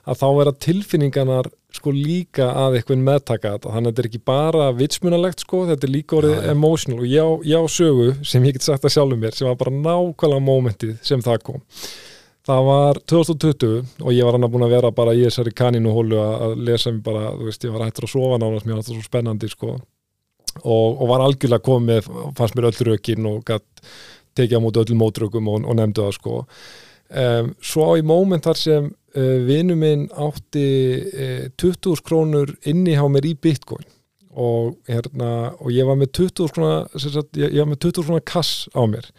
að þá vera tilfinningarnar sko líka að eitthvað meðtaka þetta, þannig að þetta er ekki bara vitsmunalegt sko, þetta er líka orðið já. emotional. Og já, já sögu sem ég get sagt að sjálfum mér, sem var bara nákvæmlega mómentið sem það kom. Það var 2020 og ég var hann að búin að vera bara í þessari kanínuhólu að lesa mér bara, þú veist, ég var hættur að sofa nánast mér var þetta svo spennandi sko. Og, og var algjörlega komið fannst mér öll rökin og gætt tekið á móti öllum mótrökum og, og nefndu það sko um, svo á í moment þar sem uh, vinu minn átti uh, 20 krónur inni hjá mér í bitcoin og, hérna, og ég var með 20 krónar ég, ég var með 20 krónar kass á mér.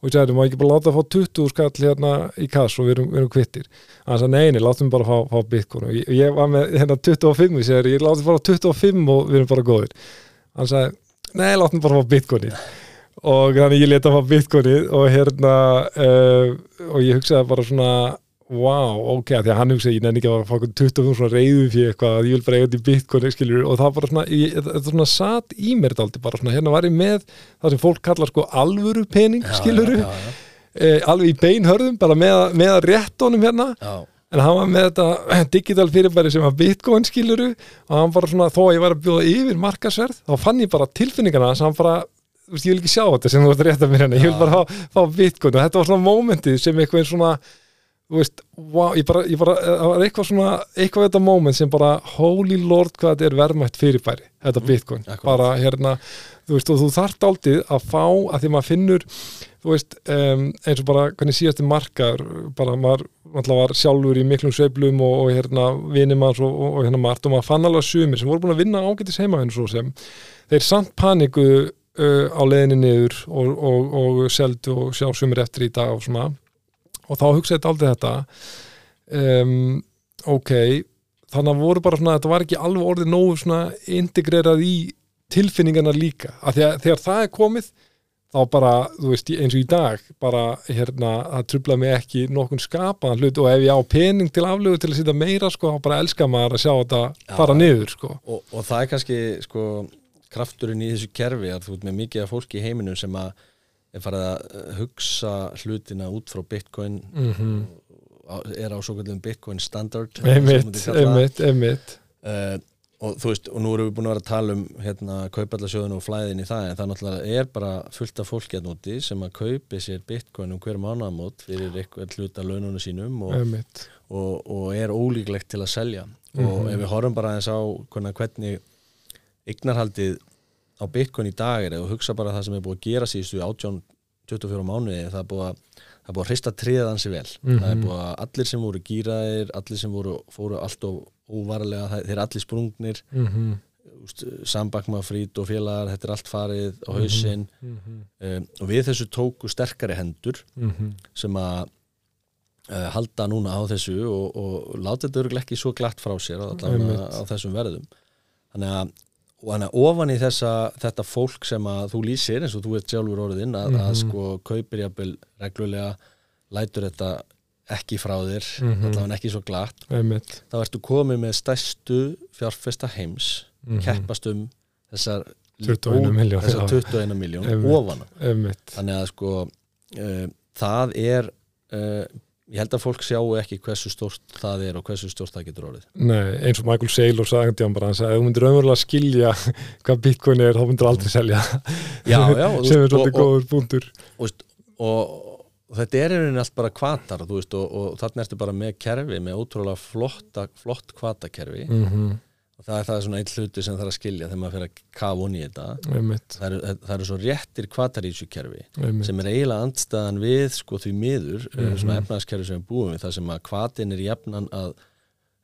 Og ég sagði, ég ekki bara láta að fá 20 skall hérna í kass og við erum, við erum kvittir. Hann sagði, nei, nei, látum bara fá, fá bitcoin. Og ég, ég var með hérna 25 ég ég látum bara 25 og við erum bara góðir. Hann sagði, nei, látum bara fá bitcoinið og þannig ég leta fá bitcoinið og hérna uh, og ég hugsaði bara svona wow, ok, því að hann hugsaði ég nenni ekki að fá okkur 25 svona reyðu fyrir eitthvað að ég vil bara eiga þetta í bitcoin, skiljur og það bara svona, ég, þetta svona satt í mér daldi bara svona, hérna var ég með það sem fólk kallar sko alvöru pening, skiljur já, já, eh, alveg í beinhörðum, bara með, með að rétt honum hérna. Já, en hann var með þetta digital fyrirbæri sem var bitcoin skiluru og hann bara svona þó að ég var að bjóða yfir markasverð þá fann ég bara tilfinningana þess að hann bara, ég vil ekki sjá þetta sem þú ert að rétta mér hérna, ég vil bara fá, fá bitcoin og þetta var svona momentið sem eitthvað svona þú veist, wow, ég bara, ég bara það var eitthvað svona, eitthvað þetta moment sem bara holy lord hvað þetta er verðmætt fyrirbæri þetta bitcoin, akkurat. bara hérna þú veist, og þú þarft aldrei að fá að því maður finnur, þú veist um, eins og bara hvernig síðasti markar bara maður náttúrulega var sjálfur í miklum sveiflum og, og hérna vinum hans og, og, og hérna margt og maður fann alveg sumir sem voru búin að vinna ágætis heima henni svo sem þeir samt paniku uh, á leiðinni niður og, og, og seldu og sjá sumir eftir í dag og svona. Og þá hugsaði þetta aldrei þetta. Um, ok þannig að voru bara svona, þetta var ekki alveg orðið nógu svona integrerað í tilfinningana líka, að þegar það er komið þá bara, þú veist, eins og í dag bara, hérna, það trublaði mig ekki nokkun skapaðan hlut. Og ef ég á pening til aflögu til að sýta meira, sko, þá bara elska maður að sjá þetta fara niður, sko. Og, og það er kannski sko, krafturinn í þessu kerfi að þú ert með mikið af fólki í heiminum sem að er farið að eh, hugsa hlutina út frá bitcoin mm á- er á svo kallum bitcoin standard einmitt, einmitt Eh, og þú veist, og nú erum við búin að vera að tala um hérna, kaupallasjóðinu og flæðin í það en það náttúrulega er bara fullt af fólki að núti sem að kaupi sér bitcoin um hver mánaðamót fyrir eitthvað hluta laununum sínum og, og, og er ólíklegt til að selja. Og Mhm. ef við horfum bara aðeins á hvernig eignarhaldið á bitcoin í dag er og hugsa bara það sem er búið að gera síðustu 18, 24 mánuði það er búið að það er búið að hrista triðað hansi vel. Það er Mhm. búið að allir sem voru gýraðir allir sem voru, fóru allt og óvarlega þeir allir sprungnir. Mm sambakma frít og félagar þetta er allt farið á hausinn. -hmm. um, og við þessu tóku sterkari hendur Mm sem að uh, halda núna á þessu og, og láta þetta örgulega ekki svo glatt frá sér á, á þessum verðum. Þannig að, og þannig að ofan í þessa, þetta fólk sem að þú lýsir eins og þú ert sjálfur orðinn að, að Mhm. sko kaupir jafnvel reglulega lætur þetta ekki frá þér Mhm. allavega ekki svo glatt einmitt þá ertu komið með stærstu fjárfesta heims Mhm. keppast um þessar 21 milljón, þessar já. 21 miljón ofan þannig að sko uh, það er uh, ég held að fólk sjáu ekki hversu stórt það er og hversu stórt það getur orðið. Nei, eins og Michael Saylor sagði hann bara, hann sagði, ef þú myndir raunverulega skilja hvað bitcoin er, þá myndir aldrei selja. Já, já, sem er svolítið góður búndur og, og, og þetta er einhvern veginn allt bara kvatar þú veist, og, og þarna ertu bara með kerfi með ótrúlega flotta, flott kvatakerfi mm -hmm. Og það er það svona einn hluti sem þarf að skilja þegar maður fyrir að kafa onni í þetta einmitt, það eru, það eru svo réttir kvatar í þessu kerfi einmitt sem er eiginlega andstæðan við sko því miður, mm Mhm. svona efnaðaskerfi sem við búum við, það sem að kvatin er jafnan að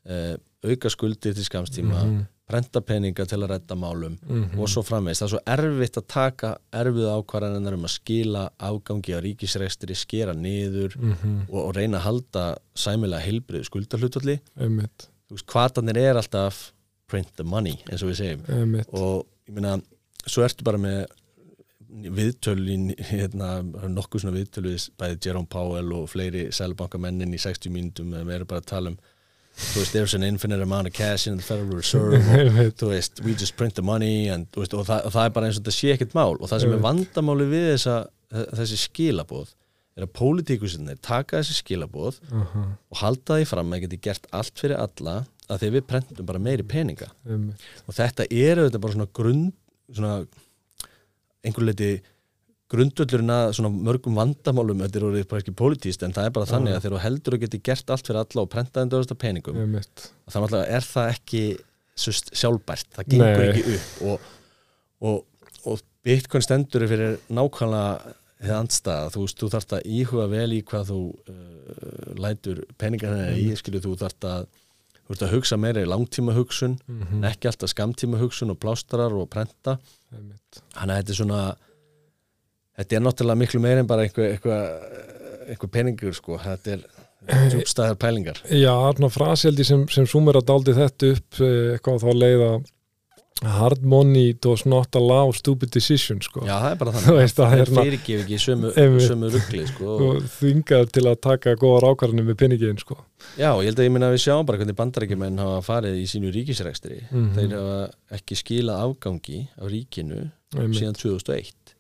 uh, auka skuldir til skamstíma, Mhm. prenta peninga til að redda málum Mhm. og svo framvegist, það er svo erfitt að taka erfið ákvarðaninnar um að skila afgangi á ríkisrekstri, skera niður Mhm. og, og reyna að halda sæmilega heilbrið skuldarhlutalli kvatanir er alltaf print the money, eins og við segjum. Einmitt. Og ég meina, svo ertu bara með viðtölin hérna, nokkuð svona viðtöl við bæði Jerome Powell og fleiri sælbankamennin í 60 mínútum við erum bara að tala um þú veist, there's an infinite amount of cash in the Federal Reserve og þú veist, we just print the money and, veist, og, það, og það er bara eins og þetta sé ekkert mál. Og það sem er vandamáli við þessa, þessi skilabóð er að pólitíkusinni taka þessi skilabóð Aha, og halda því fram að geti gert allt fyrir alla að því við prentum bara meiri peninga einmitt. og þetta er auðvitað bara svona grund svona einhver leiti grundullurinn að svona mörgum vandamálum þetta er orðið bara ekki pólitíst en það er bara þannig að þegar þú heldur að geti gert allt fyrir alla og prentað endurasta peningum einmitt. þannig að er það ekki sust, sjálfbært, það gengur Nei. ekki upp og, og, og Bitcoin stendur fyrir nákvæmlega þið andstæða, þú þú þarft að íhuga vel í hvað þú uh, lætur peningarna í, skilju, þú þarft að þú þarft að hugsa meira í langtíma hugsun Mm en ekki alltaf skamtíma hugsun og plástarar og prenta. Þannig að þetta er svona þetta er náttúrulega miklu meira en bara einhver, einhver, einhver peningur sko, þetta er djúpstæðar pælingar. Já, þarna fraseldi sem, sem sumir að daldi þetta upp eh, eitthvað á þá leið að hard money does not allow stupid decisions sko. já, það er bara þannig veist, það er fyrirgef ekki sömu, sömu ruggli sko. og þvingað til að taka góðar ákvarðanir með peningin sko. já, ég held að ég minna að við sjáum bara hvernig bandarækjumenn hafa farið í sínu ríkisrekstri Mhm. þeir hafa ekki skilað afgangi af ríkinu Einmitt. síðan 2001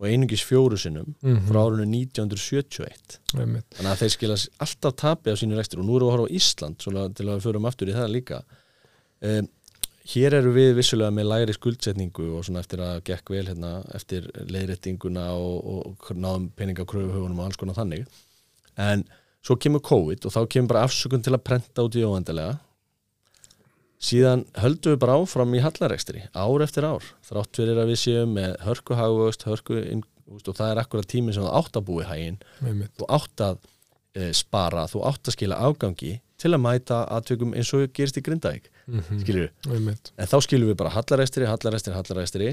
og einungis fjóru sinnum Mhm. frá árunni 1971 Einmitt. þannig að þeir skila alltaf tapi á sínu rekstri og nú erum við að horfa á Ísland til að við förum aftur í það líka um, hér eru við vissulega með læri skuldsetningu og svona eftir að gekk vel hérna, eftir leiðréttinguna og, og náðum peningakröfuhugunum og alls konar þannig. En svo kemur COVID og þá kemur bara afsökun til að prenta út í óendalega síðan höldum við bara áfram í hallarekstri ár eftir ár, þrátt fyrir að við séum með hörku hagvöxt, hörku og það er akkurat tími sem þú átt að búi hægin þú átt að e, spara, þú átt að skila afgangi til að mæta aðtökum eins og gerist í Grindavík, skilur við Einmitt. en þá skilum við bara hallaræstri, hallaræstri, hallaræstri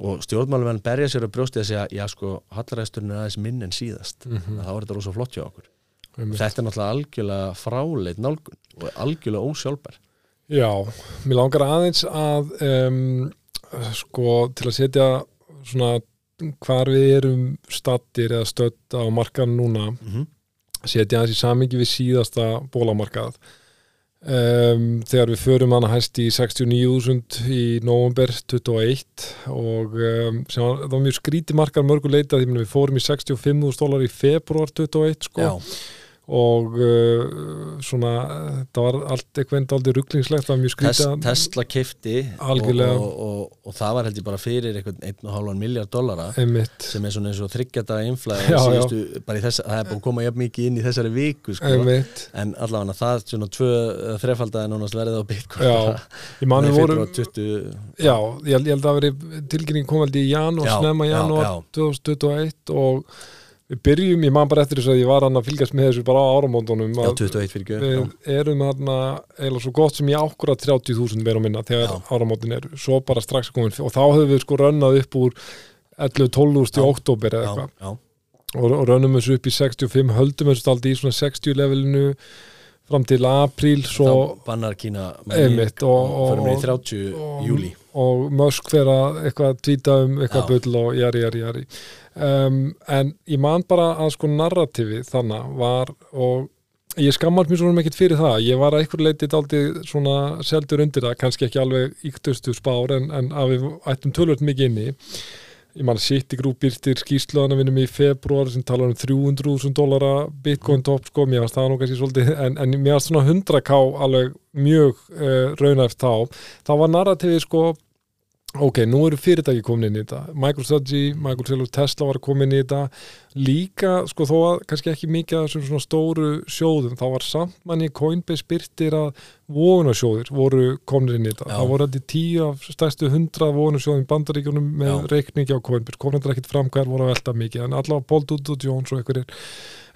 og stjórnmálum berja sér að brjósti að segja, já sko, hallaræsturinn er aðeins minn en síðast, Mhm. þá er þetta rosa flott hjá okkur þetta er náttúrulega algjörlega fráleit nálgun og algjörlega ósjálfbær Já, mér langar aðeins að um, sko til að setja svona hvar við erum stattir eða stödd á markan núna mm -hmm. Setja aðeins í samingi við síðasta bólamarkað. Um, þegar við förum hana hæst í 69.000 í november 21 og um, það var mjög skríti markar mörguleita því að við fórum í 65.000 dólar í februar 21 sko. Já, og uh, svona það var allt eitthvað aldrei rugglingslegt það var mjög skrítið að- Tesla kefti og, og, og, og það var held ég bara fyrir einhvern 1,5 miljard dollara einmitt, sem er svona eins og þryggjata þess, það er búin að koma jafn mikið inn í þessari viku sko. en allavega það svona tvö þrefaldaði nánast verið á Bitcoin. Já, ég man Nei, við vorum februar 20 Já, ég held, að veri tilkynning kom held í janúar, Já, snemma janúar já. 2021 og við byrjum, ég man bara eftir þess að ég var hann að fylgjast með þessu bara á áramóndunum Já, að 21 fyrir göð við erum hann eða svo gott sem ég ákvara 30.000 meira minna þegar Já. áramótin eru, svo bara strax komin og þá höfum við sko rönnað upp úr 11-12 í Já. oktober eða já, eitthvað já, og, og rönnum þessu upp í 65 höldum þessu aldrei í svona 60 levelinu fram til apríl svo bannar Kína Einmitt, og- og- fyrir og- 30 og- júli og Musk fer að eitthvað tvíta um eitthvað Já. bull og jari, jari, jari um, en ég man bara að sko narrativi þannig var og ég skammast mér svona ekkert fyrir það. Ég var að einhver leitið aldrei svona seldur undir það, kannski ekki alveg yktustu spár en, en að við ættum tölvöld mikið inni. Ég man að City Group byrtir skýrslaðana vinnum í februar sem talar um 300.000 dólara bitcoin top sko, mér varst það nú kannski svolítið en, en mér varst svona 100k alveg mjög uh, raunæft þá. Þá var narrativið sko ok, nú eru fyrirtæki komin inn í þetta. MicroStrategy, Microsoft Tesla var komin inn í þetta. Líka, sko þó að kannski ekki mikið af þessum svona stóru sjóðum þá var samt manni Coinbase byrtir að vogunarsjóðir voru komin inn í þetta, Já. það voru þetta tíu af stærstu hundra vogunarsjóðum í bandaríkjunum með Já. reikningi á Coinbase, komin þetta ekkit fram hvað voru að velta mikið, en allavega Paul Dudu Jones og einhverjir.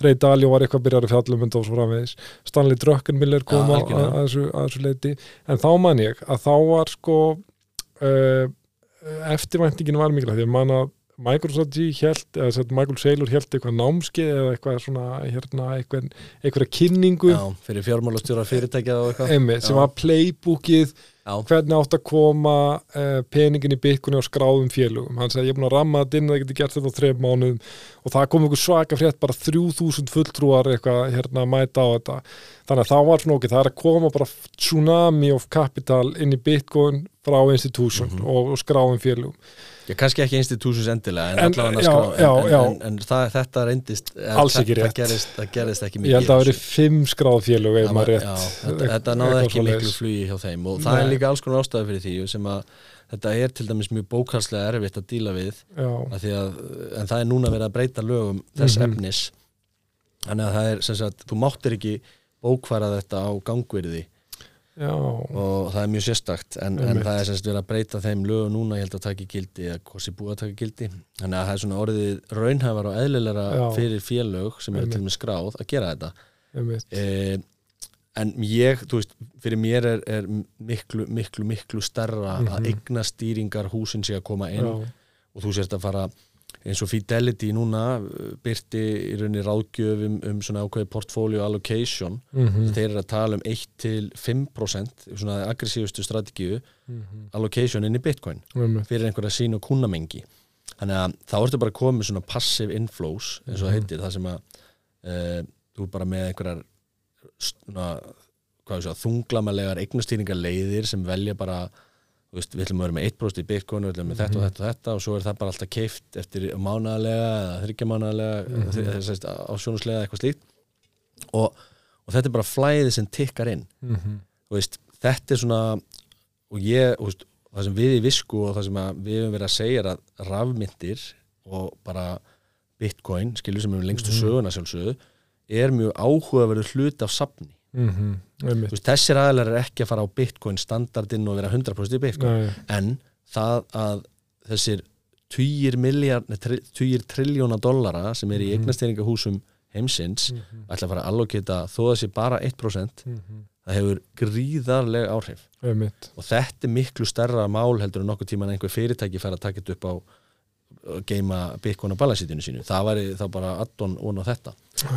Ray Dalio var eitthvað að byrja að fjallum og svo framvegis. Stanley Druckenmiller kom Já, að, að, að, þessu, þessu leiti en þá man ég að þá var sko eftirvæntingin var mikilvægt því að man að Microsoft held, eða sett Michael Saylor held eitthvað námskeið eða eitthvað svona hérna, eitthvað, eitthvað kynningu. Já, fyrir fjármálastjóra fyrirtækja og eitthvað. Einmitt, sem var playbookið já, hvernig átt að koma uh, peningin í byggunni á skráðum félugum hann sagði ég er búin að ramma þetta inn það geti gert þetta á þreif mánuðum. Og það kom einhver svaka frétt bara 3000 fulltrúar eitthvað hérna að mæta á þetta. Þannig að það var svona okkur, það er að koma bara tsunami of capital inn í bitcoin frá institution Mhm. og, og skráum félugum Já, kannski ekki institutions endilega en, En, já, skrá, já, en, en, það, þetta reyndist eh, Alls ekki rétt. það gerist, það gerist ekki mikið ég held að það í veri þessu. fimm skráð félug ef Það maður var- rétt já, þetta, þetta náði ekki miklu flugi hjá þeim og það er Nei. líka alls konar ástæði fyrir því sem að þetta er til dæmis mjög bókarslega erfitt að díla við að að, en það er núna verið að breyta lögum þess Mhm. efnis þannig að það er sem sagt, þú máttir ekki bókfæra þetta á gangverði já, og það er mjög sérstakt en, en það er sagt verið að breyta þeim lögum núna ég held að taka gildi eða hvort sé búið að taka gildi. Þannig að það er svona orðið raunhæfar og eðlilega Já. fyrir félög sem eru til með skráð að gera þetta. Eh, en ég, þú veist, fyrir mér er, er miklu, miklu, miklu stærra að Mhm. eigna stýringar húsin sé að koma inn já, og þú sérst að fara eins og Fidelity núna uh, byrti í rauninni ráðgjöf um, um svona ákveði portfolio allocation. Mhm, þeir eru að tala um 1-5% svona aggressífustu strategíu mhm, allocation inn í bitcoin einmitt. fyrir einhverja sín og kunnamengi þannig að þá ertu bara komið svona passive inflows eins og það Mhm. heitir það sem að uh, þú bara með einhverjar svona, svo, þunglamalega eignastýringar leiðir sem velja bara veist, við ætlum að vera með 1% í bitcoin við ætlum með þetta og Mhm. þetta og þetta og svo er það bara alltaf keift eftir mánaðarlega eða þryggjamánaðarlega mm. -hmm. á sjónuslega eitthvað slíkt og, og þetta er bara flæði sem tikkar inn mhm, þú veist, þetta er svona og ég, veist, það sem við í visku og það sem við hefum verið að segja er að rafmyndir og bara bitcoin, skilur sem er lengstu Mhm. söguna sjálfsögðu, er mjög áhugaverður hlut af safni. Einmitt. Þú veist, þessir aðlar er ekki að fara á bitcoin standardinn og vera 100% í bitcoin. Nei, en það að þessir tugir miljard, nei, tri- tugir triljóna dollara sem er í Mhm. eignastýringahúsum heimsins mhm, ætla að fara að allokita þó að sé bara 1% mhm, það hefur gríðarleg áhrif. Einmitt. Og þetta er miklu stærra mál heldur en nokkuð tíma en einhver fyrirtæki fær að taka þetta upp á að geima bitcoin á balansítinu sínu. Það væri þá bara addon on á þetta.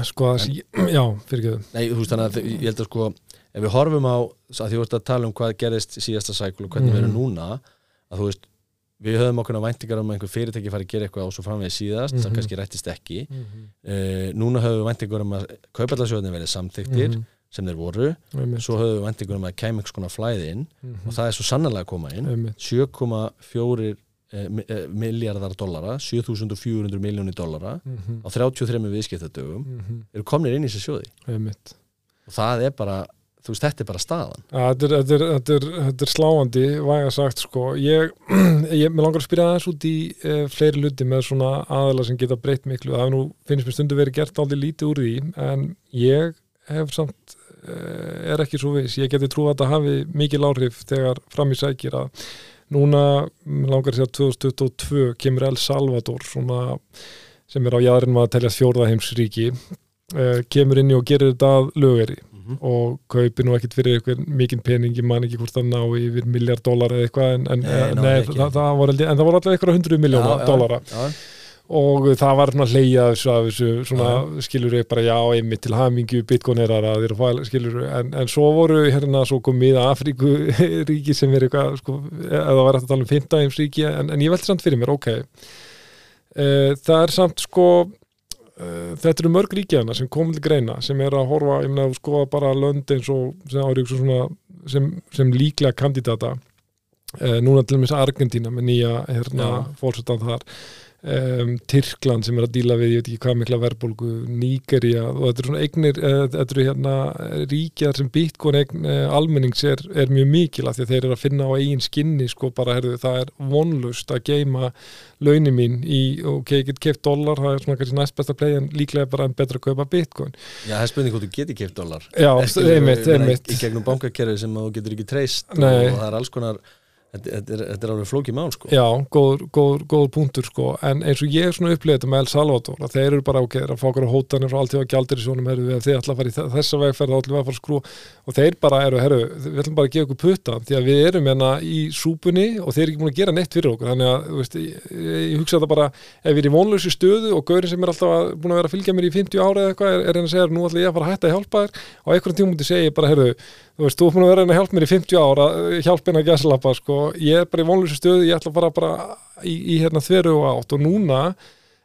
Sko það sé, já, fyrir ekki Nei, þú veist þannig að ég held að sko ef við horfum á, að því þú veist að tala um hvað gerist síðasta sækul og hvernig Mhm. við erum núna að þú veist, við höfum okkur væntingar um að einhver fyrirtæki fari að gera eitthvað og svo framvegið síðast, það Mhm. kannski rættist ekki. Mhm, uh, núna höfum við væntingar um að kaupallarsjóðin verið samþyktir mhm, sem þeir voru, svo höfum við væntingar um að kæmi einhvers konar flæði inn mhm, og það er svo sannarlega að koma inn. Einmitt. 7,4 eh, mi- eh, miljardar dollara 7400 miljónir dollara mhm, á 33 viðskiptadögum mhm, eru komnir inn í þessi sjóði einmitt og það er bara, þú veist, þetta er bara staðan Ja, Þetta er, þetta, er, þetta, er, þetta er sláandi, væga sagt sko. Ég, ég langar að spyrja aðeins út í e, fleiri luti með svona aðala sem geta breytt miklu. Það nú finnst mér stundu verið gert aldrei lítið úr því, en ég hef samt, e, er ekki svo viss. Ég geti trú að þetta hafi mikil áhrif þegar fram í sækir að núna, langar að segja 2022 kemur El Salvador svona, sem er á jæðurinn að telja fjórða heimsríki, e, kemur inn í og gerir þetta að lögeri mm og kaupi nú ekkit fyrir eitthvað mikinn pening, ég man ekki hvort það ná yfir miljard dólar eða eitthvað en, en, Nei, nei, náði ekki. það, það var, held ég- en það voru alltaf eitthvað hundruð miljóna dólara já, og það var svona hleyja þessu, af þessu svona skilur ég bara já, einmitt til hamingju bitcoinerar að þeir fæl, skilur en, en svo voru hérna svo komið Afríku ríki sem er eitthvað sko, eða var eftir að tala um 15 heims ríki en, en ég velti samt fyrir mér, ok. E, það er samt sko uh, þetta eru mörg ríkjana sem komið til greina sem er að horfa, ég meina, skoða bara lönd eins og sem, ári, svona, sem, sem líklega kandidata. Uh, núna til dæmis Argentína með nýja hérna, fórsetan þar um, Tyrkland sem er að díla við, ég veit ekki hvað mikla verðbólgu, Nígeria og þetta er svona eignir, uh, þetta eru hérna ríkjar sem bitcoin eign uh, almennings er, er mjög mikil af því að þeir eru að finna á eigin skinni sko bara, herðu, það er vonlust að geima launin mín í, ok, ég get keft dólar, það er svona kannski næst besta play en líklega bara en betra að kaupa bitcoin. Já, það er spurning hvort þú getur keft dólar Já, einmitt, einmitt í gegnum bankakerfi sem að þú getur ekki treyst Nei. og það er alls konar þetta, er, þetta er alveg flókið mál sko. Já, góður, góður, góður punktur sko. En eins og ég er svona upplegið þetta með El Salvador að þeir eru bara ok, þeir að fá okkur á hótanir og allt í gjaldir í sjónum, herru, þeir ætla að fara í þe- þessa vegferð þá við að fara að skrú og þeir bara eru, herru, við ætlum bara að gefa okkur putta því að við erum hérna í súpunni og þeir eru ekki búin að gera neitt fyrir okkur. Þannig að, þú veist, ég, ég hugsa þetta bara ef við erum í vonlausi stöðu og gaurin sem er alltaf að, búin að vera að fylgja mér í 50 ára eða eitthvað er, er að ætla ég að að að bara, herru, er búin að vera að hjálpa mér í 50 ára hjálpa henni að gæslappa, ég er bara í vonlausi stöðu, ég ætla að fara bara í, í hérna þveru og átt. Og núna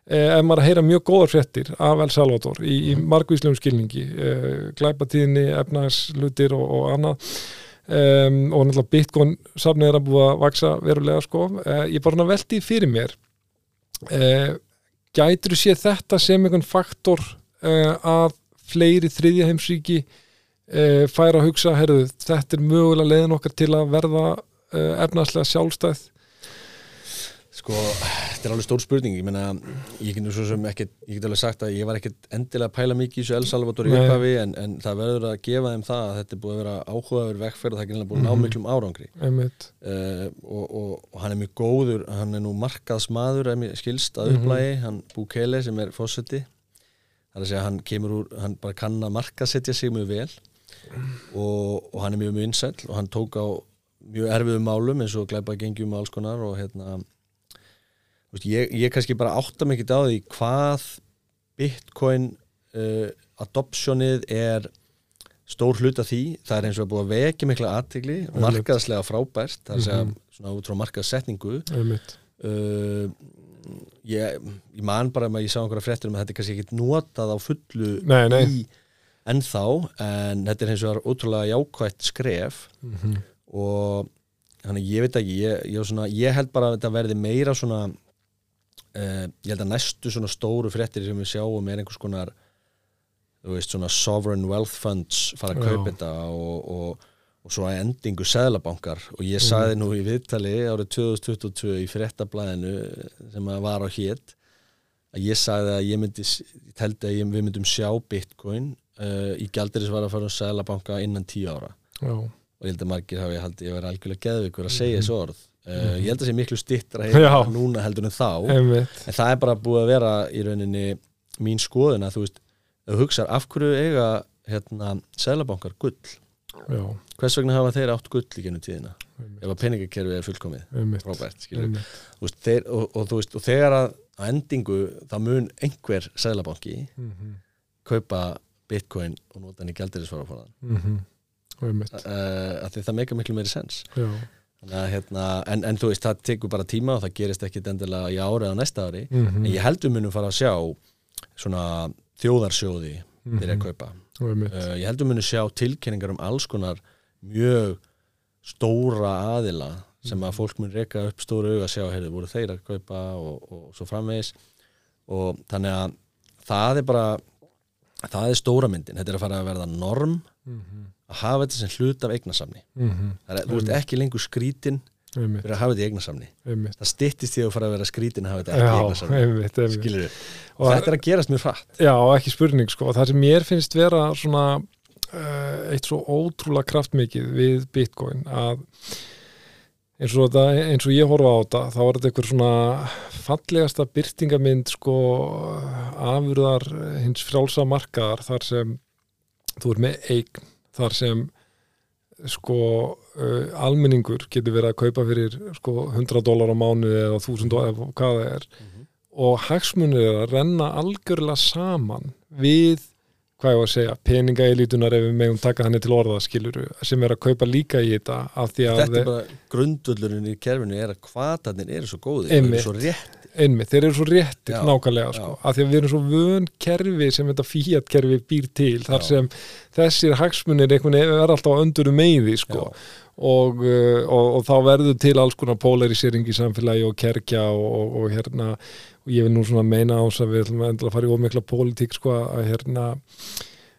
eh, ef maður að heyra mjög góðar fréttir af El Salvador í, í margvíslegum skilningi eh, glæpatíðinni, efnagslutir og, og annað um, og náttúrulega Bitcoin safnið er að búa að vaksa verulega sko uh, ég bara svona velti því fyrir mér uh, gætur þú séð þetta sem einhvern faktor uh, að fleiri þriðja heimsríki uh, færa að hugsa, herðu, þetta er mögulega leiðin okkar til að verða uh, efnaðslega sjálfstæð? Sko, þetta er alveg stór spurning. Ég meina, ég get nú svo sem ekkert ég get alveg sagt að ég var ekkert endilega að pæla mikið í þessu El Salvador í upphafi en, en það verður að gefa þeim það að þetta er búið að vera áhugaður vekkferð og það er ekki búið að ná Mhm. miklum árangri. Uh, og, og, og hann er mjög góður hann er nú markaðsmaður skilst að Mhm. upplægi, hann Bukele sem er fósetti það er að segja hann kemur úr, hann bara kann að markaðsetja sig mjög vel og, og hann er mjög vinsæll og hann tók á mjög erfiðum málum eins og glæpa gengjum og alls konar og hérna ég, ég kannski bara átta ekki á því hvað bitcoin uh, adoptionið er stór hluta því, það er eins og að búið að vekja mikla aðtigli, markaðslega frábært, það er að segja Mhm. svona út frá markaðssetningu. Einmitt. Uh, ég, ég man bara að ég sá einhverja fréttur um að þetta er kannski ekki notað á fullu Nei, nei. í ennþá, en þetta er eins og ótrúlega jákvætt skref. Mm og þannig ég veit ekki ég, ég, svona, ég held bara að þetta verði meira svona uh, ég held að næstu svona stóru fréttir sem við sjáum er einhvers konar þú veist svona sovereign wealth funds fara að kaupa þetta og, og, og svo að endingu seðlabankar. Og ég saði nú í viðtali árið 2022 í fréttablaðinu sem að var á hétt að ég sagði að ég myndi ég teldi að ég, við myndum sjá bitcoin uh, í gjaldirisvara að fara um seðlabanka innan tíu ára. Já, og ég held að margir hafi haldið ég verið algjörlega geðvikur að segja þessu orð. Uh, ég held að sé miklu stittra Já. hérna núna heldur en þá. Einmitt. En það er bara búið að vera í rauninni mín skoðun að þú veist ef þú hugsar af hverju eiga hérna seðlabankar gull? Já, hvers vegna hafa þeir átt gull í gennum tíðina? Einmitt, ef að peningakerfið er fullkomið. Þú veist, þeir, og, og, veist, og þegar að endingu það mun einhver seðlabanki Mhm, kaupa bitcoin og nota hann í gældirisvaraforðan einmitt, uh, að því það meika miklu meiri sens að, hérna, en, en þú veist, það tekur bara tíma og það gerist ekki endilega í ári eða næsta ári. Mhm, en ég held við munum fara að sjá svona þjóðarsjóði byrja að mhm, kaupa. Einmitt, uh, ég held við munum sjá tilkynningar um alls konar mjög stóra aðila sem að fólk mun reka upp stóru auga að sjá, heyrðu, voru þeir að kaupa og, og svo framvegis. Og þannig að það er bara það er stóra myndin, þetta er að fara að verða norm. Mhm, að hafa þetta sem hlut af eignasamni mhm, það er, þú ert ekki lengur skrítin einmitt, fyrir að hafa þetta í eignasamni einmitt. Það styttist því að fara að vera skrítin að hafa þetta ekki í eignasamni einmitt, Og- þetta er að gerast mjög hratt. Já, ekki spurning sko. Það sem mér finnst vera svona uh, eitt svo ótrúlega kraftmikið við Bitcoin að eins og, þetta, eins og ég horfa á þetta þá er þetta einhver svona fallegasta byrtingamind sko afurðar hins frjálsa markaðar þar sem þú er með eign þar sem sko uh, almenningur getur verið að kaupa fyrir sko 100 dólar á mánuði eða 1000 dólar eða hvað það er. Og hagsmunir er að renna algjörlega saman við hvað ég var að segja, peningaelítunar ef við megum taka þannig til orða skiluru sem er að kaupa líka í þetta þetta er bara grundvöldurinn í kerfinu er að kvatarnir eru svo Einmitt. eru svo rétt einmitt, þeir eru svo réttir Já, nákvæmlega sko, af því að við erum svo vön kerfi sem þetta fíat kerfi býr til þar Já. sem þessir hagsmunir er alltaf á öndurum meiði sko. Já. og, uh, og, og þá verður til alls konar polarisering í samfélagi og kerkja og, og, og hérna og ég vil nú svona meina ás að við ætlum að endla að fara í ómikla pólitík sko að hérna að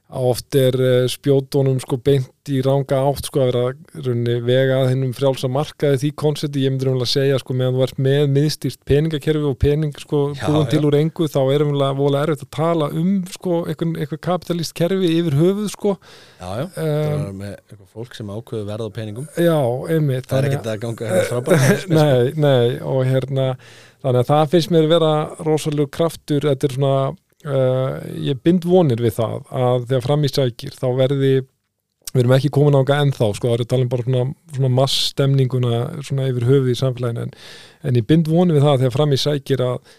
oft er uh, spjótonum sko beint í ranga átt sko að vera runni, vega að hennum frjálsa markaði því konsepti, ég myndir um að segja sko meðan þú ert með miðstýrt peningakerfi og pening sko búin til úr engu þá er umlega vola erfitt að tala um sko eitthvað, eitthvað kapitalist kerfi yfir höfuð sko. Já, já, það um, er með eitthvað fólk sem ákveðu verð á peningum. Já, einmitt það er ekkert að ganga hérna frábært nei, nei, og hérna þannig að það finnst mér vera rosalega kraftur, þetta er svona uh, ég bind vonir við það að þegar fram í sækir þá verði við erum ekki komin ánga ennþá sko, það er að tala um bara svona, svona massstemninguna svona yfir höfuð í samfélaginu en, en ég bind vonir við það að þegar fram í sækir að,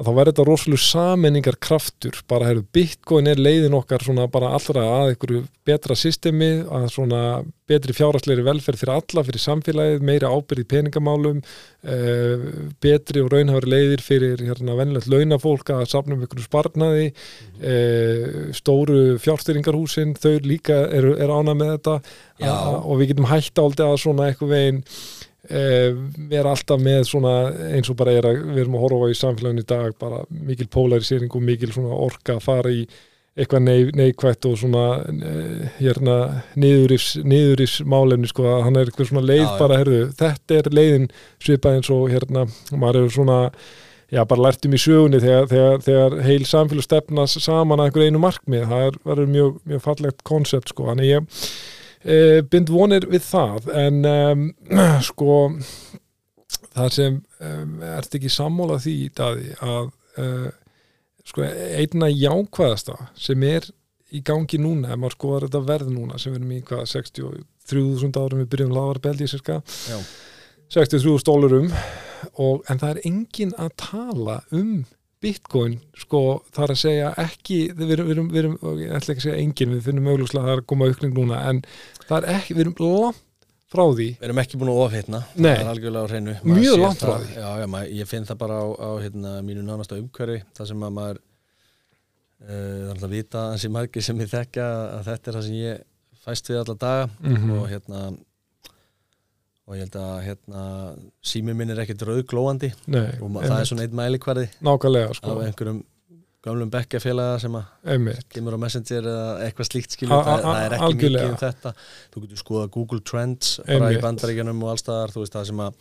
að þá verður þetta rosalega sammenningar kraftur, bara heyrðu bitcoin er leiðin okkar svona bara allra að einhverju betra systemi, að svona betri fjárhastleiri velferð fyrir alla, fyrir samfélagið, meira ábyrð í peningamálum uh, betri og raunhafari leiðir fyrir hérna vennilegt launafólk að safna um einhverju sparnaði uh, stóru fjárstyringarhúsin þau líka eru er ánað með þetta Já. að, og við getum hægt áldi að svona eitthvað veginn eh, vera alltaf með svona eins og bara er að við erum að horfa í samfélaginu í dag bara mikil polarisering og mikil svona orka að fara í eitthvað nei, neikvætt og svona eh, hérna niðuris málefni sko að hann er eitthvað svona leið Já, bara herðu, þetta er leiðin svipað eins og hérna maður er svona já bara lært um í sögunni þegar, þegar, þegar heil samfélag stefnas saman að einhver einu markmið, það er, verður mjög, mjög fallegt konsept sko, þannig ég e, bind vonir við það en um, sko það sem um, ert ekki sammála því Daði að uh, sko einna jákvæðasta sem er í gangi núna, ef maður skoðar þetta verð núna sem við erum í hvað 63.000 árum við byrjum laðarbeldi cirka Já. 63.000 dólarum en það er engin að tala um bitcoin sko þar að segja ekki við erum, við erum, ég ætla ekki að segja engin við finnum mögulega að það er að koma aukning núna en það er ekki, við erum langt frá því Við erum ekki búin að ofhitna, Nei. það er algjörlega á hreinu Mjög langt frá því. Já, já, maður, ég finn það bara á, á hérna, mínu nánasta umhverfi það sem að maður uh, er alltaf að vita ansi margir sem ég þekka að þetta er það sem ég fæst við alla daga Mhm. og hérna og ég held að hérna símið minn er ekkert rauðglóandi. Nei, og ma- það er svona eitt mælikvarði nákvæmlega sko, af einhverjum gamlum bekkjafélaga sem að einmitt. kemur á Messenger eða eitthvað slíkt skilur, það, það er ekki algjörlega. mikið um þetta. Þú getur skoða Google Trends bara Einmitt. í bandaríkjanum og allstaðar þú veist það sem að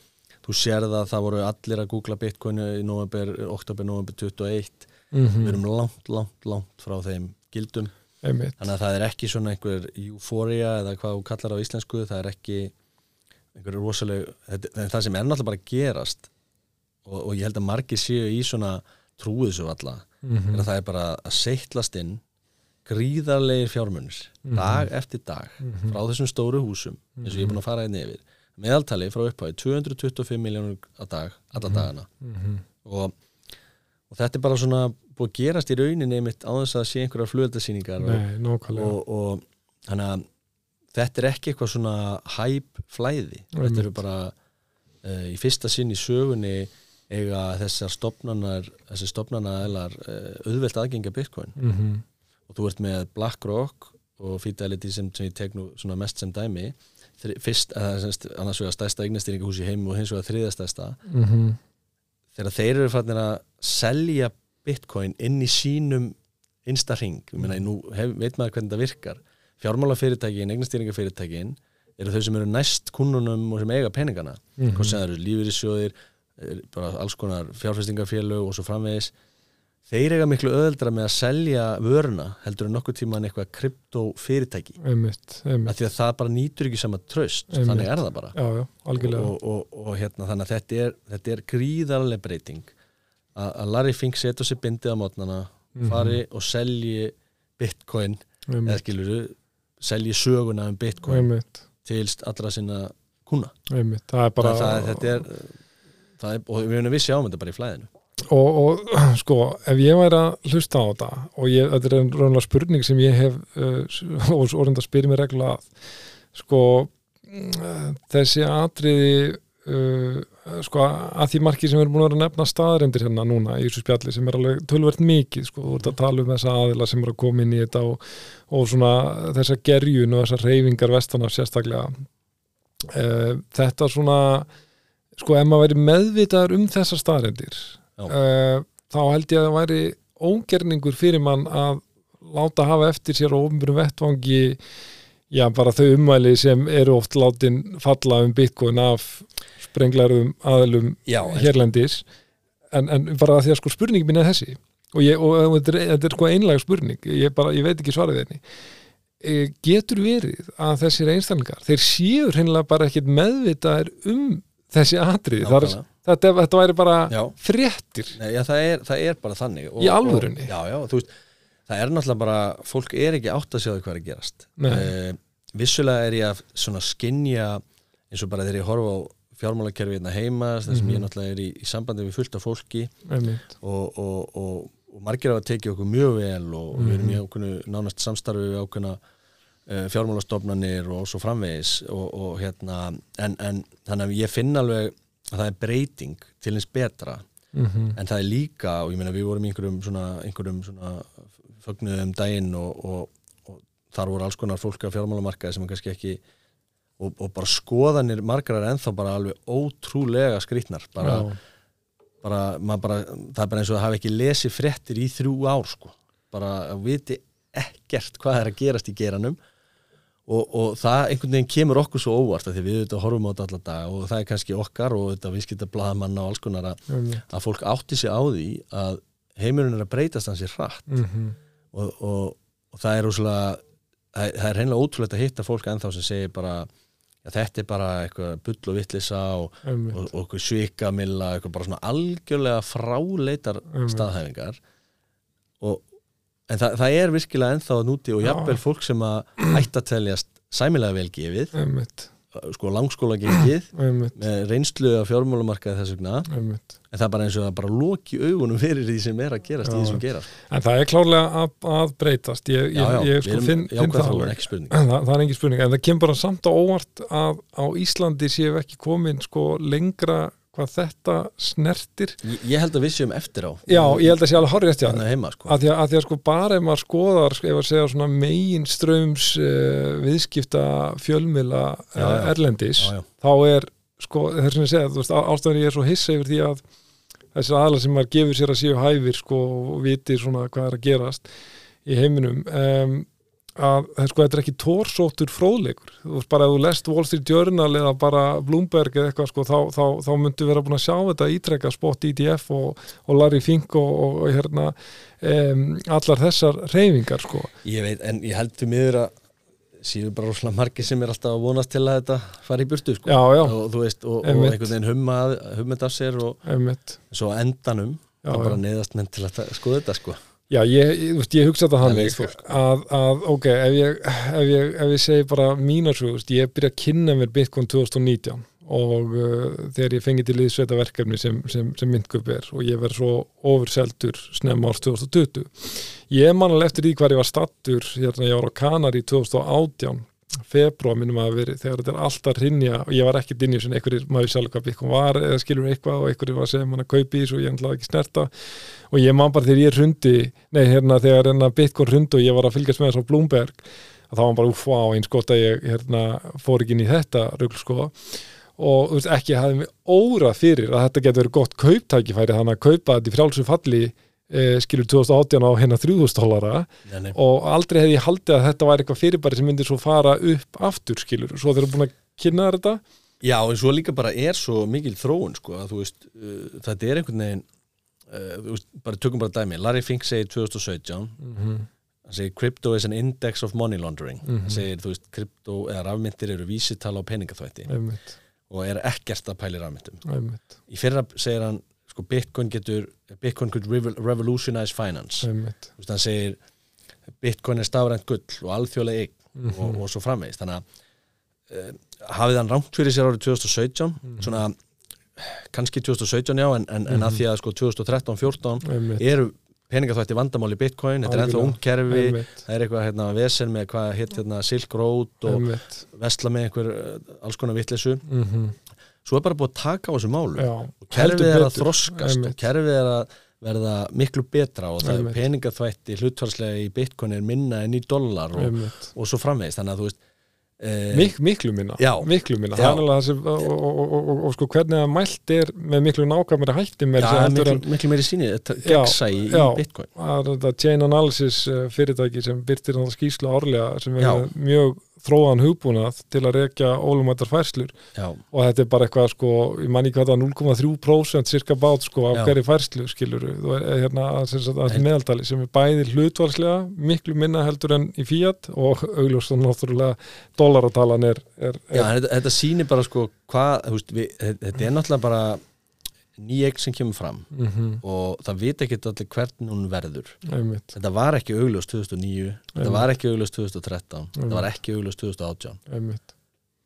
þú sérð að það voru allir að googla Bitcoin í november, oktober, november 21 mm við erum langt, langt, langt frá þeim gildum. Einmitt. Þannig að það er ekki svona einhver euphoria eða hvað þú kallar á íslensku. Það er ekki einhver rosaleg þetta, en það sem er náttúrulega bara gerast. Og, og ég held að margir séu í svona trúið svo alla mm er að það er bara að seitlast inn gríðarlegir fjármunir Mhm. dag eftir dag frá þessum stóru húsum eins og ég er búin að fara einni yfir. Meðaltali frá upphæði 225 miljónur að dag, alla dagana. Og, og þetta er bara svona búið að gerast í rauninni einmitt á þess að sé Nei, nákvæmlega. og, og þannig að þetta er ekki eitthvað svona hæp flæði. Þetta eru bara uh, í fyrsta sinn í sögunni eiga þessar stopnanar þessar stopnanaðelar uh, auðvelt aðgengja Bitcoin. Mm -hmm. og þú ert með BlackRock og Fidelity sem, sem ég tek nú svona mest sem dæmi. Þri, fyrst, semst, annars vegar stærsta eignastýringahús í heim og hins vegar þriða stærsta. Mhm. þegar þeir eru fannir að selja bitcoin inn í sínum innsta ring, ég meina nú hef, veit maður hvernig það virkar fjármálafyrirtækin, eignastýringafyrirtækin eru þau sem eru næst kunnunum og sem eiga peningana, Mhm. hvort sem það eru lífyrirsjóðir eh, bara alls konar fjárfestingafélög og svo framvegis. Þeir eiga miklu öðeldra með að selja vöruna heldur en nokkuð tíman eitthvað kryptofyrirtæki. Því að það bara nýtur ekki sama tröst Einmitt. þannig er það bara. Já, já, algjörlega. Og, og, og hérna þannig að þetta er, þetta er gríðarlega breyting. Að, að Larry Fink setja sér bindið á mótnana Mhm. fari og selji bitcoin eða skiluru selji söguna um bitcoin einmitt, til allra sinna kuna einmitt það er bara það, það, er, það er og við erum vissi ámynda bara í flæðinu. Og, og sko, ef ég væri að hlusta á þetta og ég, þetta er raunlega spurning sem ég hef uh, og svo orðin að spyrja mig regla að sko mm, þessi atriði uh, sko að því marki sem erum búin að vera nefna staðarendir hérna núna í þessu spjalli sem er alveg tölvert mikið sko, þú ert að tala um þessa aðila sem eru að koma inn í þetta og, og svona þessa gerjun og þessar reyfingar vestana sérstaklega. Uh, þetta svona sko ef maður væri meðvitaður um þessar staðarendir Já. uh, þá held ég að það væri ógerningur fyrir mann að láta hafa eftir sér á ofnbjörnum vettvangi já, bara þau umvæli sem eru oft látin falla um bitcoin af sprenglarum aðlum hérlendis. En, en bara því að sko spurningi mín er þessi og, ég, og, þetta, er, þetta er sko einlega spurning ég, bara, ég veit ekki svarið henni e, getur verið að þessir einstaklingar þeir séu hreinlega bara ekkit meðvitaðir um þessi atriði Þar, nákvæmlega. þetta, þetta væri bara Já. fréttir Nei, já, það, er, það er bara þannig og, Í alvörunni? og, já, það er náttúrulega bara, fólk er ekki átt að sjá hvað er að gerast. Eh, vissulega er ég að skinja eins og bara þegar ég horfa á fjármálakerfi hérna heima þess sem Mhm. ég náttúrulega er í, í sambandi við fullt af fólki og, og, og, margir hafa tekið okkur mjög vel og við erum í Mhm. ákveðnu nánast samstarfi við ákveðna uh, fjármálastofnanir og svo framvegis og, og hérna en, en þannig að ég finn alveg að það er breyting til eins betra. Mhm, en það er líka og ég meina við vorum í einhverjum svona, einhverjum svona fögnuðum daginn og, og, og þar voru alls konar fólk á fjármálamarkaði sem kannski ekki og, og bara skoðanir margar er ennþá bara alveg ótrúlega skrýtnar bara, já, bara, bara, það er bara eins og það hafi ekki lesið fréttir í þrjú ár sko. bara að viti ekkert hvað er að gerast í geranum og, og það einhvern veginn kemur okkur svo óvart því við auðvitað horfum á þetta allar dag og það er kannski okkar og þetta viðskipta blaðamanna og alls konar að, einmitt, að fólk átti sig á því að heimurinn er að breytast hans í hratt. Mhm, og, og, og það er úslega það er- það er reynilega ótrúlegt að hitta fólk ennþá sem segir bara að þetta er bara eitthvað bull og vittlisa og, og, og svikamilla eitthvað bara svona algjörlega fráleitar Einmitt. staðhæfingar og en það, það er virkilega ennþá núti og Já. jafnvel fólk sem að ætta að teljast sæmilega vel gefið, einmitt, sko langskóla gengið með reynslu af fjármálumarkaði þess vegna. En það er bara eins og það bara loki augunum fyrir því sem er að gerast Já. sem gerast En það er klárlega að, að breytast. Ég, ég, ég sko finn, finn það alveg. það, það er engin spurning, en það kemur bara samt á óvart að á Íslandi séu ekki komin sko lengra hvað þetta snertir ég, ég held að við séum eftir á Já, ég held að sé alveg horrið eftir heima sko að því að, því að sko bara ef maður skoðar sko, ef að segja svona megin ströms uh, viðskipta fjölmila uh, já. erlendis já, já. þá er sko þess að ég segja, þú veist, á- ástæðan ég er svo hissa yfir því að þessir aðla sem maður gefur sér að séu hæfir sko og viti svona hvað er að gerast í heiminum um, að er sko, þetta er ekki tórsóttur fróðleikur, þú veist bara ef þú lest Wall Street Journal eða bara Bloomberg eða eitthvað sko, þá, þá, þá myndu vera búin að sjá þetta ítrekka spot ETF og, og Larry Fink og, og, og hérna um, allar þessar reyfingar sko. Ég veit, en ég held til miður að síður bara rosalega margir sem er alltaf að vonast til að þetta fari í burtu sko. Já, já, og þú veist, og, einhvern veginn humma hummið af sér og svo endanum Já, bara neðast menn til að skoða þetta sko Já, ég, ég, ég hugsa þetta fólk. að, að, ok, ef ég, ef ég, ef ég segi bara mínar svo, þú veist, ég byrja að kynna mér Bitcoin 2019 og uh, þegar ég fengi til liðsveita verkefni sem, sem, sem myndkup er og ég verð svo ofurseldur snemma árs 2020. Ég man alveg eftir því hvar ég var stattur, hérna ég var á Kanari 2018 februar minnum að veri þegar þetta er alltaf rinja og ég var ekkert inn í þessu einhverjir maður sjálf hvað Bitcoin var eða skilur eitthvað og einhverjir var að segja mann að kaupi þessu og ég ætlaði ekki snerta. Og ég man bara þegar ég hrundi nei hérna þegar hérna Bitcoin hrundi og ég var að fylgjast með þess á Bloomberg þá var bara úf, á eins gott að ég hérna fór ekki inn í þetta rugl sko. Og veist ekki hafði mig órað fyrir að þetta getur verið gott kauptækifæri þannig að kaupa þetta í frjálsum falli e, skilur 2018 á hérna 3000 dólara og aldrei hefði ég haldið að þetta væri eitthvað fyrirbæri sem myndi svo fara upp aftur skilur, svo þeir eru búin að kynna þetta. Já, en svo líka bara er svo mikil þróun sko að þú veist, uh, þetta er einhvern veginn uh, veist, bara tökum bara dæmi. Larry Fink segir 2017 mm -hmm. hann segir crypto is an index of money laundering. Mhm. hann segir, þú veist, crypto eða rafmyndir eru vísitala á peningaþvætti. Og er ekkert að pæli rafmyndum. Einmitt, í fyrra segir hann sko Bitcoin getur Bitcoin could revolutionize finance. Þú veist, hann segir Bitcoin er stafrænt gull og alþjóðlega eign Mm og, og svo framvegist þannig að uh, hafið hann rangt fyrir sér árið 2017 Mhm. svona kannski 2017 já en, en, en að því að sko 2013-14 einmitt, eru peningaþvætti vandamál í Bitcoin þetta er ennþá Algjörlega. ung kerfi einmitt, það er eitthvað hérna vesen með hvað hitt hérna Silk Road og vesla með einhver uh, alls konar vitleysu. Mm svo er bara búið að taka á þessu málu Já, og kerfið er að þroskast og kerfið er að verða miklu betra og það er peningaþvætti hlutvarslega í bitcoin er minna en í dollar og, og svo framvegist þannig að þú veist e, Mik, miklu minna, Já. miklu minna. Já. það er það sem, og, og, og, og, og sko hvernig það mælt er með miklu nákvæmari hætti heldur miklu, en miklu meiri síni þetta Já, gegnsæ í, í já. bitcoin. Að þetta chain analysis eh, fyrirtæki sem byrtir skýslu árlega sem er Já. mjög þróðan hugbúnað til að rekja ólumættar færslur. Já, og þetta er bara eitthvað sko, ég man ekki hvað það 0,3% cirka bát sko af Já. hverju færslu skilur þú er hérna sem sagt, að En- meðaldali sem er bæði hlutvarslega miklu minna heldur en í Fiat og augljóst og náttúrulega dollaratalan er, er, já er en þetta, þetta sýnir bara sko hvað, þetta er náttúrulega bara ný eign sem kemur fram mm og það vita ekki allir hvernig hún verður. Einmitt, þetta var ekki augljóst 2009 þetta Einmitt. var ekki augljóst 2013 Einmitt. þetta var ekki augljóst 2018 einmitt.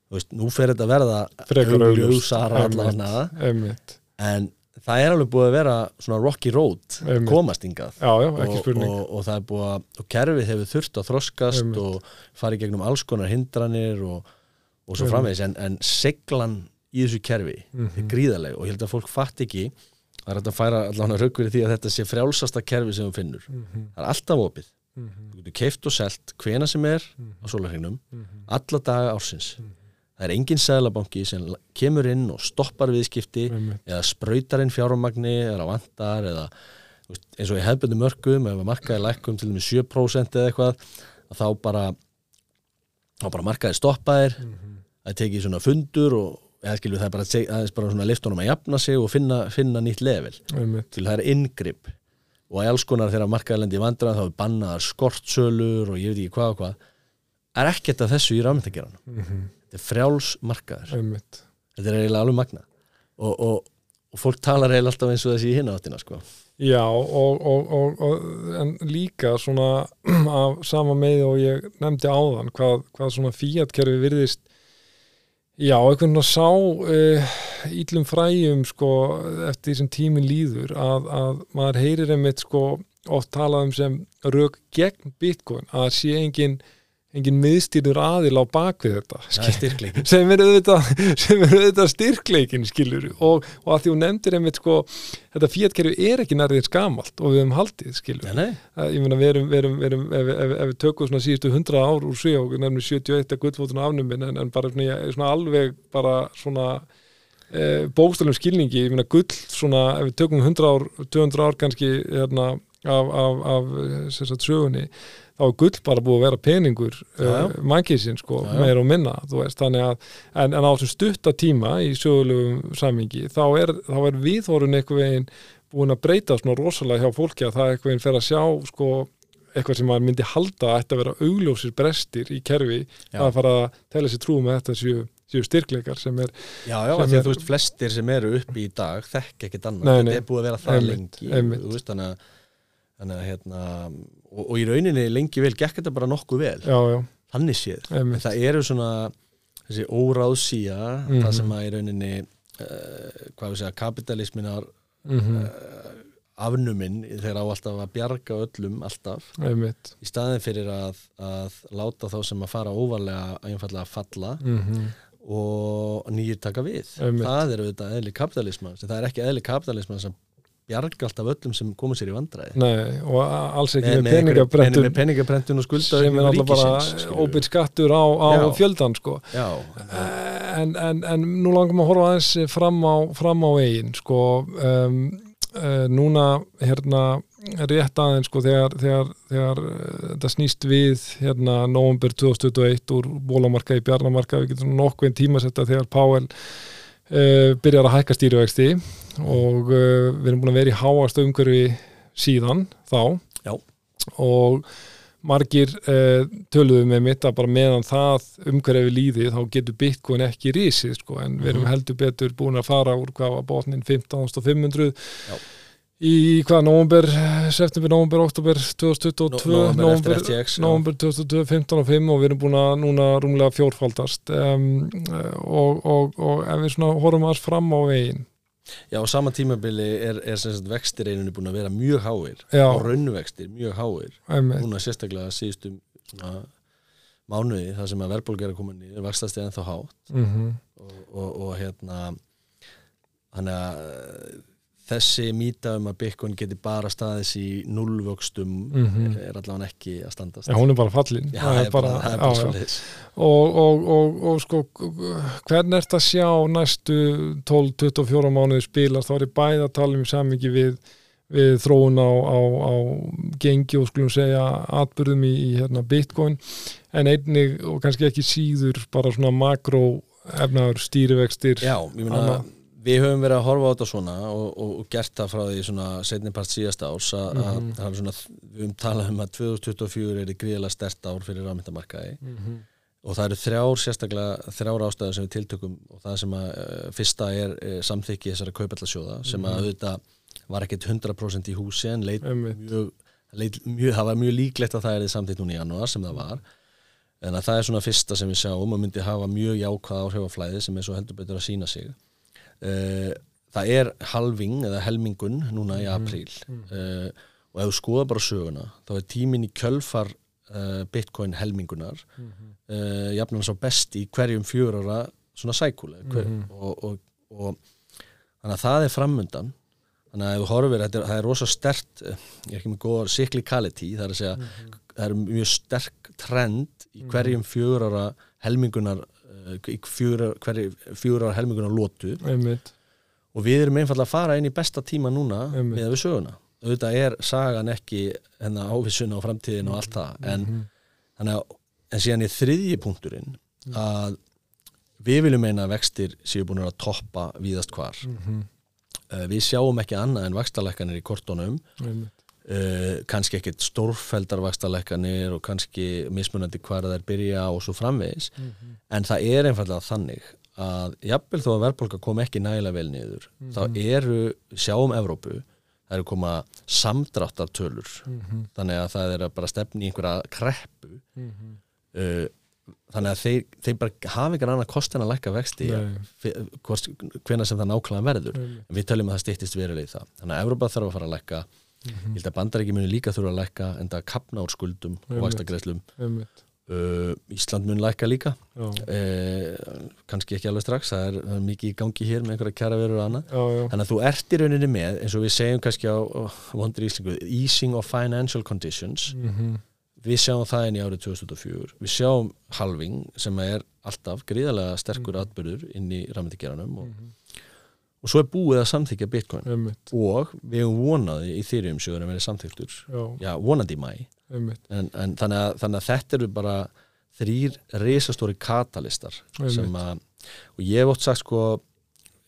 Þú veist, nú fer þetta að verða Frekar allavega einmitt, en það er alveg búið að vera svona rocky road Einmitt. komast ingað já, já, ekki og, spurning. og, og það er búið að og kerfið hefur þurft að þroskast og farið gegnum alls konar hindranir og, og svo framvegis. En, en seglan í þessu kerfi. Er Mhm. gríðarleg og ég held að fólk fatt ekki það er að færa allan að raugverið því að þetta sé frjálsasta kerfi sem þú finnur. Mhm, það er alltaf opið, mhm, þú getur keift og selt hvena sem er á mhm, sólarhengnum mhm. alla daga ársins. Það er engin seðlabanki sem kemur inn og stoppar viðskipti eða sprautar inn fjármagni eða vantar eða eins og í hefbundu mörgum ef að markaði lækkum til og með 7% eða eitthvað að þá bara þá bara markaði stoppaðir Mhm. það er tekið svona fundur og eða skilur það er bara, það er bara svona liftunum að jafna sig og finna, finna nýtt level Einmitt. til það er inngrip og alls konar þegar markaði lendi í vandræðan þá er bannaðar skortsölur og ég veit ekki hvað og hvað er ekkert af þessu í rafmyndageranum Mhm. þetta er frjáls markaður Einmitt. þetta er eiginlega alveg magna og, og, og fólk talar eiginlega alltaf eins og þessi í hinna áttina sko. Já, og, og, og, og en líka svona af sama með og ég nefndi áðan hvað, hvað svona fíatkerfi virðist já, einhvern veginn að sá uh, íllum fræjum sko, eftir því sem tíminn líður að, að maður heyrir einmitt sko, oft talað um sem rauk gegn bitcoin, að sé engin engin miðstýrur aðil á bakvið þetta sem er auðvitað, auðvitað styrkleikin skilur og, og að því hún nefndir einmitt sko, þetta fíatkerfi er ekki nærðið skamalt og við höfum haldið skilur nei, nei, Það- ég meina við erum, við erum, við erum ef, ef, ef við tökum svona síðustu 100 ár úr sig og nefnum 71 að gullfótun afnumin en, en bara svona, svona alveg bara svona e, bókstælum skilningi, ég meina gull svona ef við tökum 100 ár, 200 ár kannski hérna af, af, af sagt sögunni þá er gull bara búið að vera peningur uh, mannkísin sko, Já, já. meir og minna veist, að, en, en á þessum stutta tíma í sögulegum samingi þá er, þá er viðhorun eitthvað veginn búin að breyta svona rosalega hjá fólki að það eitthvað veginn fer að sjá sko eitthvað sem maður myndi halda að að vera augljósir brestir í kerfi Já. að fara að tella sér trú með þetta séu, styrkleikar sem er já, já, Sem því er- að þú veist flestir sem eru uppi í dag þekk ekkert annað, þetta er búið að vera það lengi þú veist, þannig að hérna, og, og í rauninni lengi vel gekk þetta bara nokkuð vel, já, já, þannig séð. Það eru svona þessi óráðsía Mhm. það sem að í rauninni uh, hvað við segja, kapitalisminar mm afnuminn þegar á alltaf að bjarga öllum alltaf. Einmitt. Í staðin fyrir að, að láta þá sem að fara óvarlega einfallega að falla mm og nýjir taka við. Einmitt. það er auðvitað eðli kapitalisman það er ekki eðli kapitalisman sem bjarga alltaf öllum sem komið sér í vandræði. Nei, og alls ekki Með- með peningabrentun og skulda sem er alltaf bara óbyrð skattur á, á fjöldan sko. Já, en, en, en nú langum að horfa aðeins fram á, fram á eigin sko. Um, uh, núna hérna rétt aðeins sko þegar, þegar, þegar uh, þetta snýst við hérna november 2021 úr bólamarka í bjarnamarka við getum nokkvein tímasetta þegar Páel uh, byrjar að hækka stýrivexti og uh, við erum búin að vera í háast umhverfi síðan þá Já. og margir uh, töluðu með mitt að bara meðan það umhverfi líði þá getur Bitcoin ekki risið sko en við erum Mhm. heldur betur búin að fara úr hvað var botnin 15.500 Já. Í hvað, november, september, november, oktober 2022, Nó- nóvember eftir november, FTX, já. november 2022, 15 og 5 og við erum búin að núna rúmlega fjórfaldast. Um, og, og, og ef við svona horfum aðeins fram á veginn. Já, á sama tímabili er, er sem sagt vextir einunni búin að vera mjög háir. Já. og raunvextir mjög háir. Núna sérstaklega síðustu svona mánuði þar sem að verðbólg er að koma niður vakstast er ennþá hátt. Mm og, og, og hérna þannig að eh, þessi mýta um að Bitcoin geti bara staðis í nullvöxtum Mhm. er allavega ekki að standast ja, hún er bara fallin Já, það er bara, er bara já, já. svoleiðis. og, og, og, og sko hvern ert að sjá næstu 12-24 mánuði spilast þá er ég bæði að tala um samingi við, við þróun á, á, á gengi og skulum segja atbyrðum í, í hérna, bitcoin en einnig og kannski ekki síður bara svona makró efnaður stýrivextir Já, ég meina Annað. Við höfum verið að horfa á þetta svona og, og, og gert það frá því svona setni part síðasta árs að, Mhm. að, að svona, við höfum talað um að 2024 er gríðilega stert ár fyrir rafmyndamarkaði mm -hmm. og það eru þrjár sérstaklega þrjár ástæður sem við tiltökum og það sem að uh, fyrsta er uh, samþykki þessara kaupallarsjóða sem að Mhm. auðvitað var ekkit 100% í húsi en leit mjög, leit mjög það var mjög líklegt að það er samþykkt núna í janúar sem það var en að það er svona fyrsta sem við sjáum og myndi hafa mjög jákvæð áhrif á flæði sem er svo heldur betur að sína sig uh, það er halving eða helmingun núna í apríl. uh, og ef þú skoða bara söguna þá er tíminn í kjölfar uh, bitcoin helmingunar uh, jafnum svo besti í hverjum fjör ára svona sækúli hver, og, og, og þannig að það er framundan. Þannig að ef þetta er, það er rosa stert ég er ekki með góða cyclicality það er að segja, það er mjög sterk trend í hverjum fjör ára helmingunar í fjör, fjör ára helmingunar lótu og við erum einfallega að fara inn í besta tíma núna Einmitt. með við söguna. Auðvitað er sagan ekki hennar ávissun á framtíðin og allt það en, þannig að, en síðan er þriðji punkturinn að við viljum meina að vextir séu búin að toppa víðast hvar. Mhm. uh, við sjáum ekki annað en vaxtalækkanir í kortónum einmitt uh, kannski ekkit stórfældar vaxtalækkanir og kannski mismunandi hvar er byrja og svo framvegis. En það er einfallega þannig að jafnvel þó að verðbólka kom ekki nægilega vel niður þá eru, sjáum Evrópu það eru koma samdráttartölur. Þannig að það er að bara stefni í einhverja kreppu. Uh, þannig að þeir, þeir bara hafa ykkur annað kost en að lækka vexti hvena sem það nákvæmlega verður. Við töljum að það stýttist verulega í það. Þannig að Evrópa þarf að fara að lækka ég held að bandaræki muni líka þurfa að lækka en það kapna úr skuldum og einmitt. uh, Ísland mun lækka líka. Já, uh, kannski ekki alveg strax það er, það er mikið í gangi hér með einhverja kjara verður og annað. Þannig að þú ert í rauninni með eins og við segjum kannski á, á vondur íslingu easing of financial conditions. Mhm, við sjáum það inn í árið 2004 við sjáum halving sem er alltaf gríðarlega sterkur atbyrður inn í rafmyndigeranum og, og svo er búið að samþykja bitcoin. Einmitt. Og við hefum vonaði í þeirri umsjöður að vera samþyktur já, já, vonandi í mæ en, en þannig, að, þannig að þetta eru bara þrýr risastóri katalistar sem að og ég hef oft sagt sko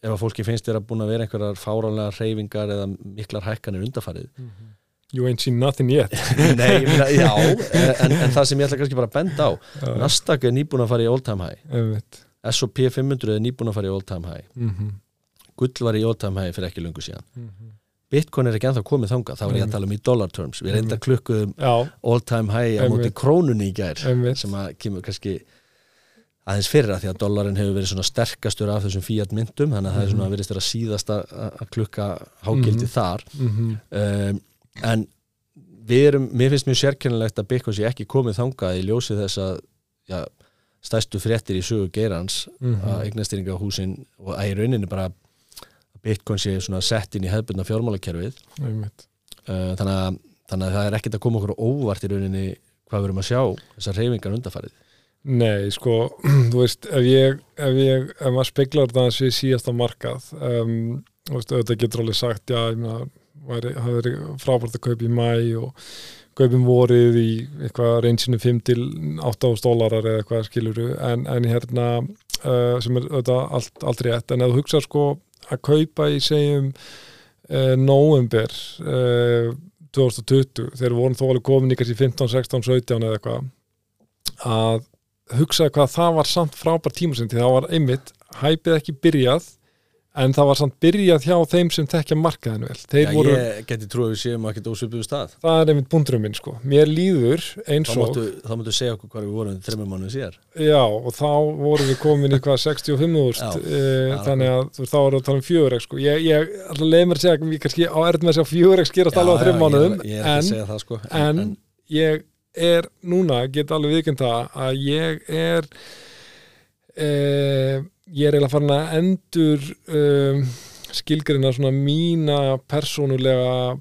ef að fólki finnst þér að búin að vera einhverjar fáránlega reyfingar eða miklar hækkanir undarfarið you ain't seen nothing yet. Nei, meina, já, en, en það sem ég ætla kannski bara að benda á. Nasdaq er nýbúin að fara í all time high S&P 500 er nýbúin að fara í all time high. Mhm, Gull var í high fyrir ekki lungu síðan. Mhm. Bitcoin er ekki ennþá komið þangað, þá var ég að tala um í dollar terms. Við reynda klukkuðum all time high á móti krónunni í gær sem að kemur kannski aðeins fyrra því að dollarin hefur verið svona sterkastur af þessum fiat myndum þannig að það er svona að síðasta að að klukka hágildi þar. Mhm, um, en við erum, mér finnst mjög sérkennilegt að Bitcoin sé ekki komið þangað í ljósi þess að já, stæstu fréttir í sögu geirans Mhm. að eignastýringa húsin og að í rauninni bara að Bitcoin sé sett inn í hefðbundna fjármálakerfið. Uh, þannig, að, þannig að það er ekkert að koma okkur á óvart í rauninni hvað við erum að sjá þessar reyfingar undarfarið Nei, sko, þú veist, ef ég, ef ég, ef maður speklar það eins við síðasta markað, um, þú veist, auðvitað getur alveg sagt, já, ég meina, það er frábært að kaupa í mæ og kaupum vorið í eitthvað reynsinu 5 til 8 ást dólarar eða eitthvað skiluru, en, en hérna, uh, sem er auðvitað allt, allt rétt, en ef þú hugsa sko að kaupa í segjum uh, november uh, 2020, þegar vorum þó alveg komin í kannski 15, 16, 17 eða eitthvað, að hugsaði hvað það var samt frábær tímasinn því það var einmitt, hæpið ekki byrjað en það var samt byrjað hjá þeim sem tekja markaðinu vel. Já, voru, ég geti trúið að við séum ekkert ósvipuðu stað. Það er einmitt búndurum minn sko. Mér líður eins og þá máttu segja okkur hvað við vorum þreymur mánuð síðar. Já, og þá vorum við komin í hvað 65.000 Já, e, já, þannig að þú þá erum við að tala um fjögur sko. ég, ég alltaf leið mér að segja ég kannski á erð með að segja fjögur gerast alveg á þreim mánuðum ég, ég er ekki en að segja það sko. en, ég er núna, get alveg það að ég er eh, ég er eiginlega farin að endur um, skilgrina svona mína persónulega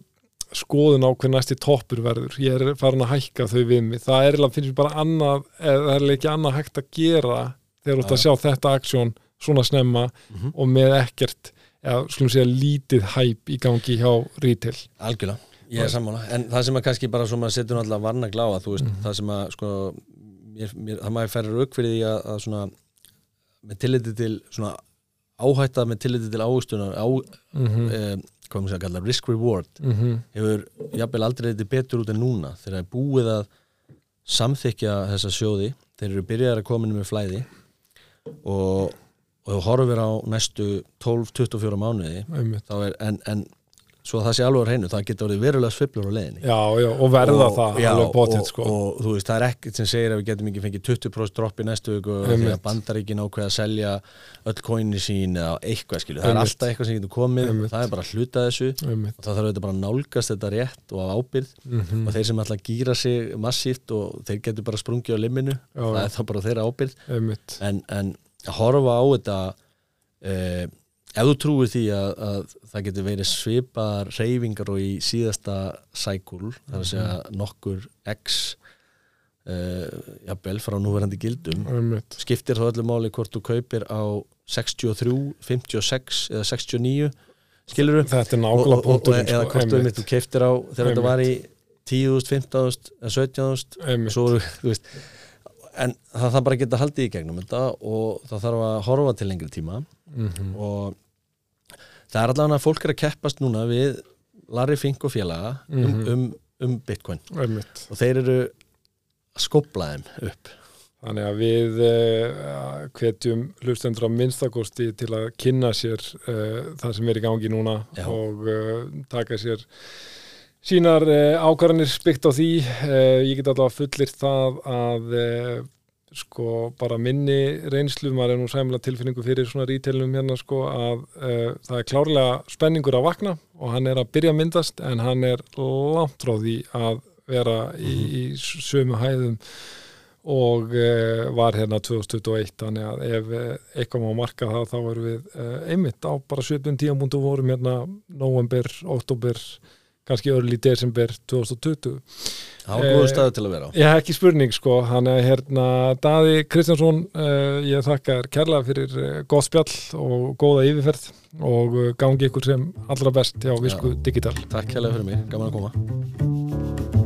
skoðun á hver næsti toppur verður. Ég er farin að hækka þau við mig. Það er eiginlega finnst mér bara annað eða það er ekki annað hægt að gera þegar þú ert að sjá þetta aksjón svona snemma Mhm. og með ekkert eða skulum segja lítið hæp í gangi hjá retail. Algjörlega, ég er sammála. En það sem að kannski bara svo maður setur náttúrulega varna gláða þú veist, Mhm. það sem að sko, mér, mér, það maður færir rauk fyrir því að, að svona með tilliti til svona áhætta með tilliti til áhustunar á, mm -hmm. eh, hvað maður segja að kalla risk reward Mm hefur jafnvel aldrei þetta betur út en núna þegar það er búið að samþykja þessa sjóði þeir eru byrjaðar að koma inn með flæði og, og þú horfir á næstu 12-24 mánuði er, en, en svo að það sé alveg á hreinu, það getur orðið verulega sviflur á leiðinni. Já, já, og verða það já, alveg bótið og, sko. og þú veist, það er ekkert sem segir að við getum ekki fengið 20% dropp í næstu viku Einmitt. þegar bandaríkin ákveða að selja öll kóinni sín eða eitthvað skilju, það er alltaf eitthvað sem getur komið Einmitt. það er bara hluta af þessu. Einmitt. og það þarf auðvitað bara að nálgast þetta rétt og af ábyrð Mhm. og þeir sem ætla að gýra sig massíft og þeir getur bara sprungið á limminu Já, það er þá bara þeirra ábyrð en, en að horfa á þetta eh, ef þú trúir því að, að það getur verið svipaðar reyfingar og í síðasta sækul, þar að segja nokkur x eh, jafnvel frá núverandi gildum Einmitt. skiptir þá öllu máli hvort þú kaupir á 63, 56 eða 69 skilur þú? Þetta er nákvæmlega punkturinn eða sko. hvort þú, Einmitt. þú keiptir á þegar þetta var í 10.000, 15.000 eða 17.000 Einmitt. svo, þú veist en það þarf bara að geta haldið í gegnum þetta og það þarf að horfa til lengri tíma Mhm. og það er allavega að fólk er að keppast núna við Larry Fink og félaga um, Mhm. um, um Bitcoin Einmitt. og þeir eru að skopla þeim upp Þannig að við uh, hvetjum hlustendur á minnstakosti til að kynna sér uh, það sem er í gangi núna Já. og uh, taka sér sínar ákvarðanir byggt á því. Ég get allavega fullir það að sko bara minni reynslu, maður er nú sæmlega tilfinningu fyrir svona rítelnum hérna sko að uh, það er klárlega spenningur að vakna og hann er að byrja að myndast en hann er langt frá því að vera í, í sömu hæðum og uh, var hérna 2021 þannig að ef uh, eitthvað má marka það þá erum við uh, einmitt á bara svipun tíamúndu vorum hérna november, oktober kannski örli desember 2020 það var Eh, góðu staðu til að vera á. Ég hef ekki spurning sko, hann er hérna Daði Kristjánsson, uh, ég þakka þér kærlega fyrir uh, gott spjall og góða yfirferð og gangi ykkur sem allra best hjá Visku Digital. Takk hérlega fyrir mig, gaman að koma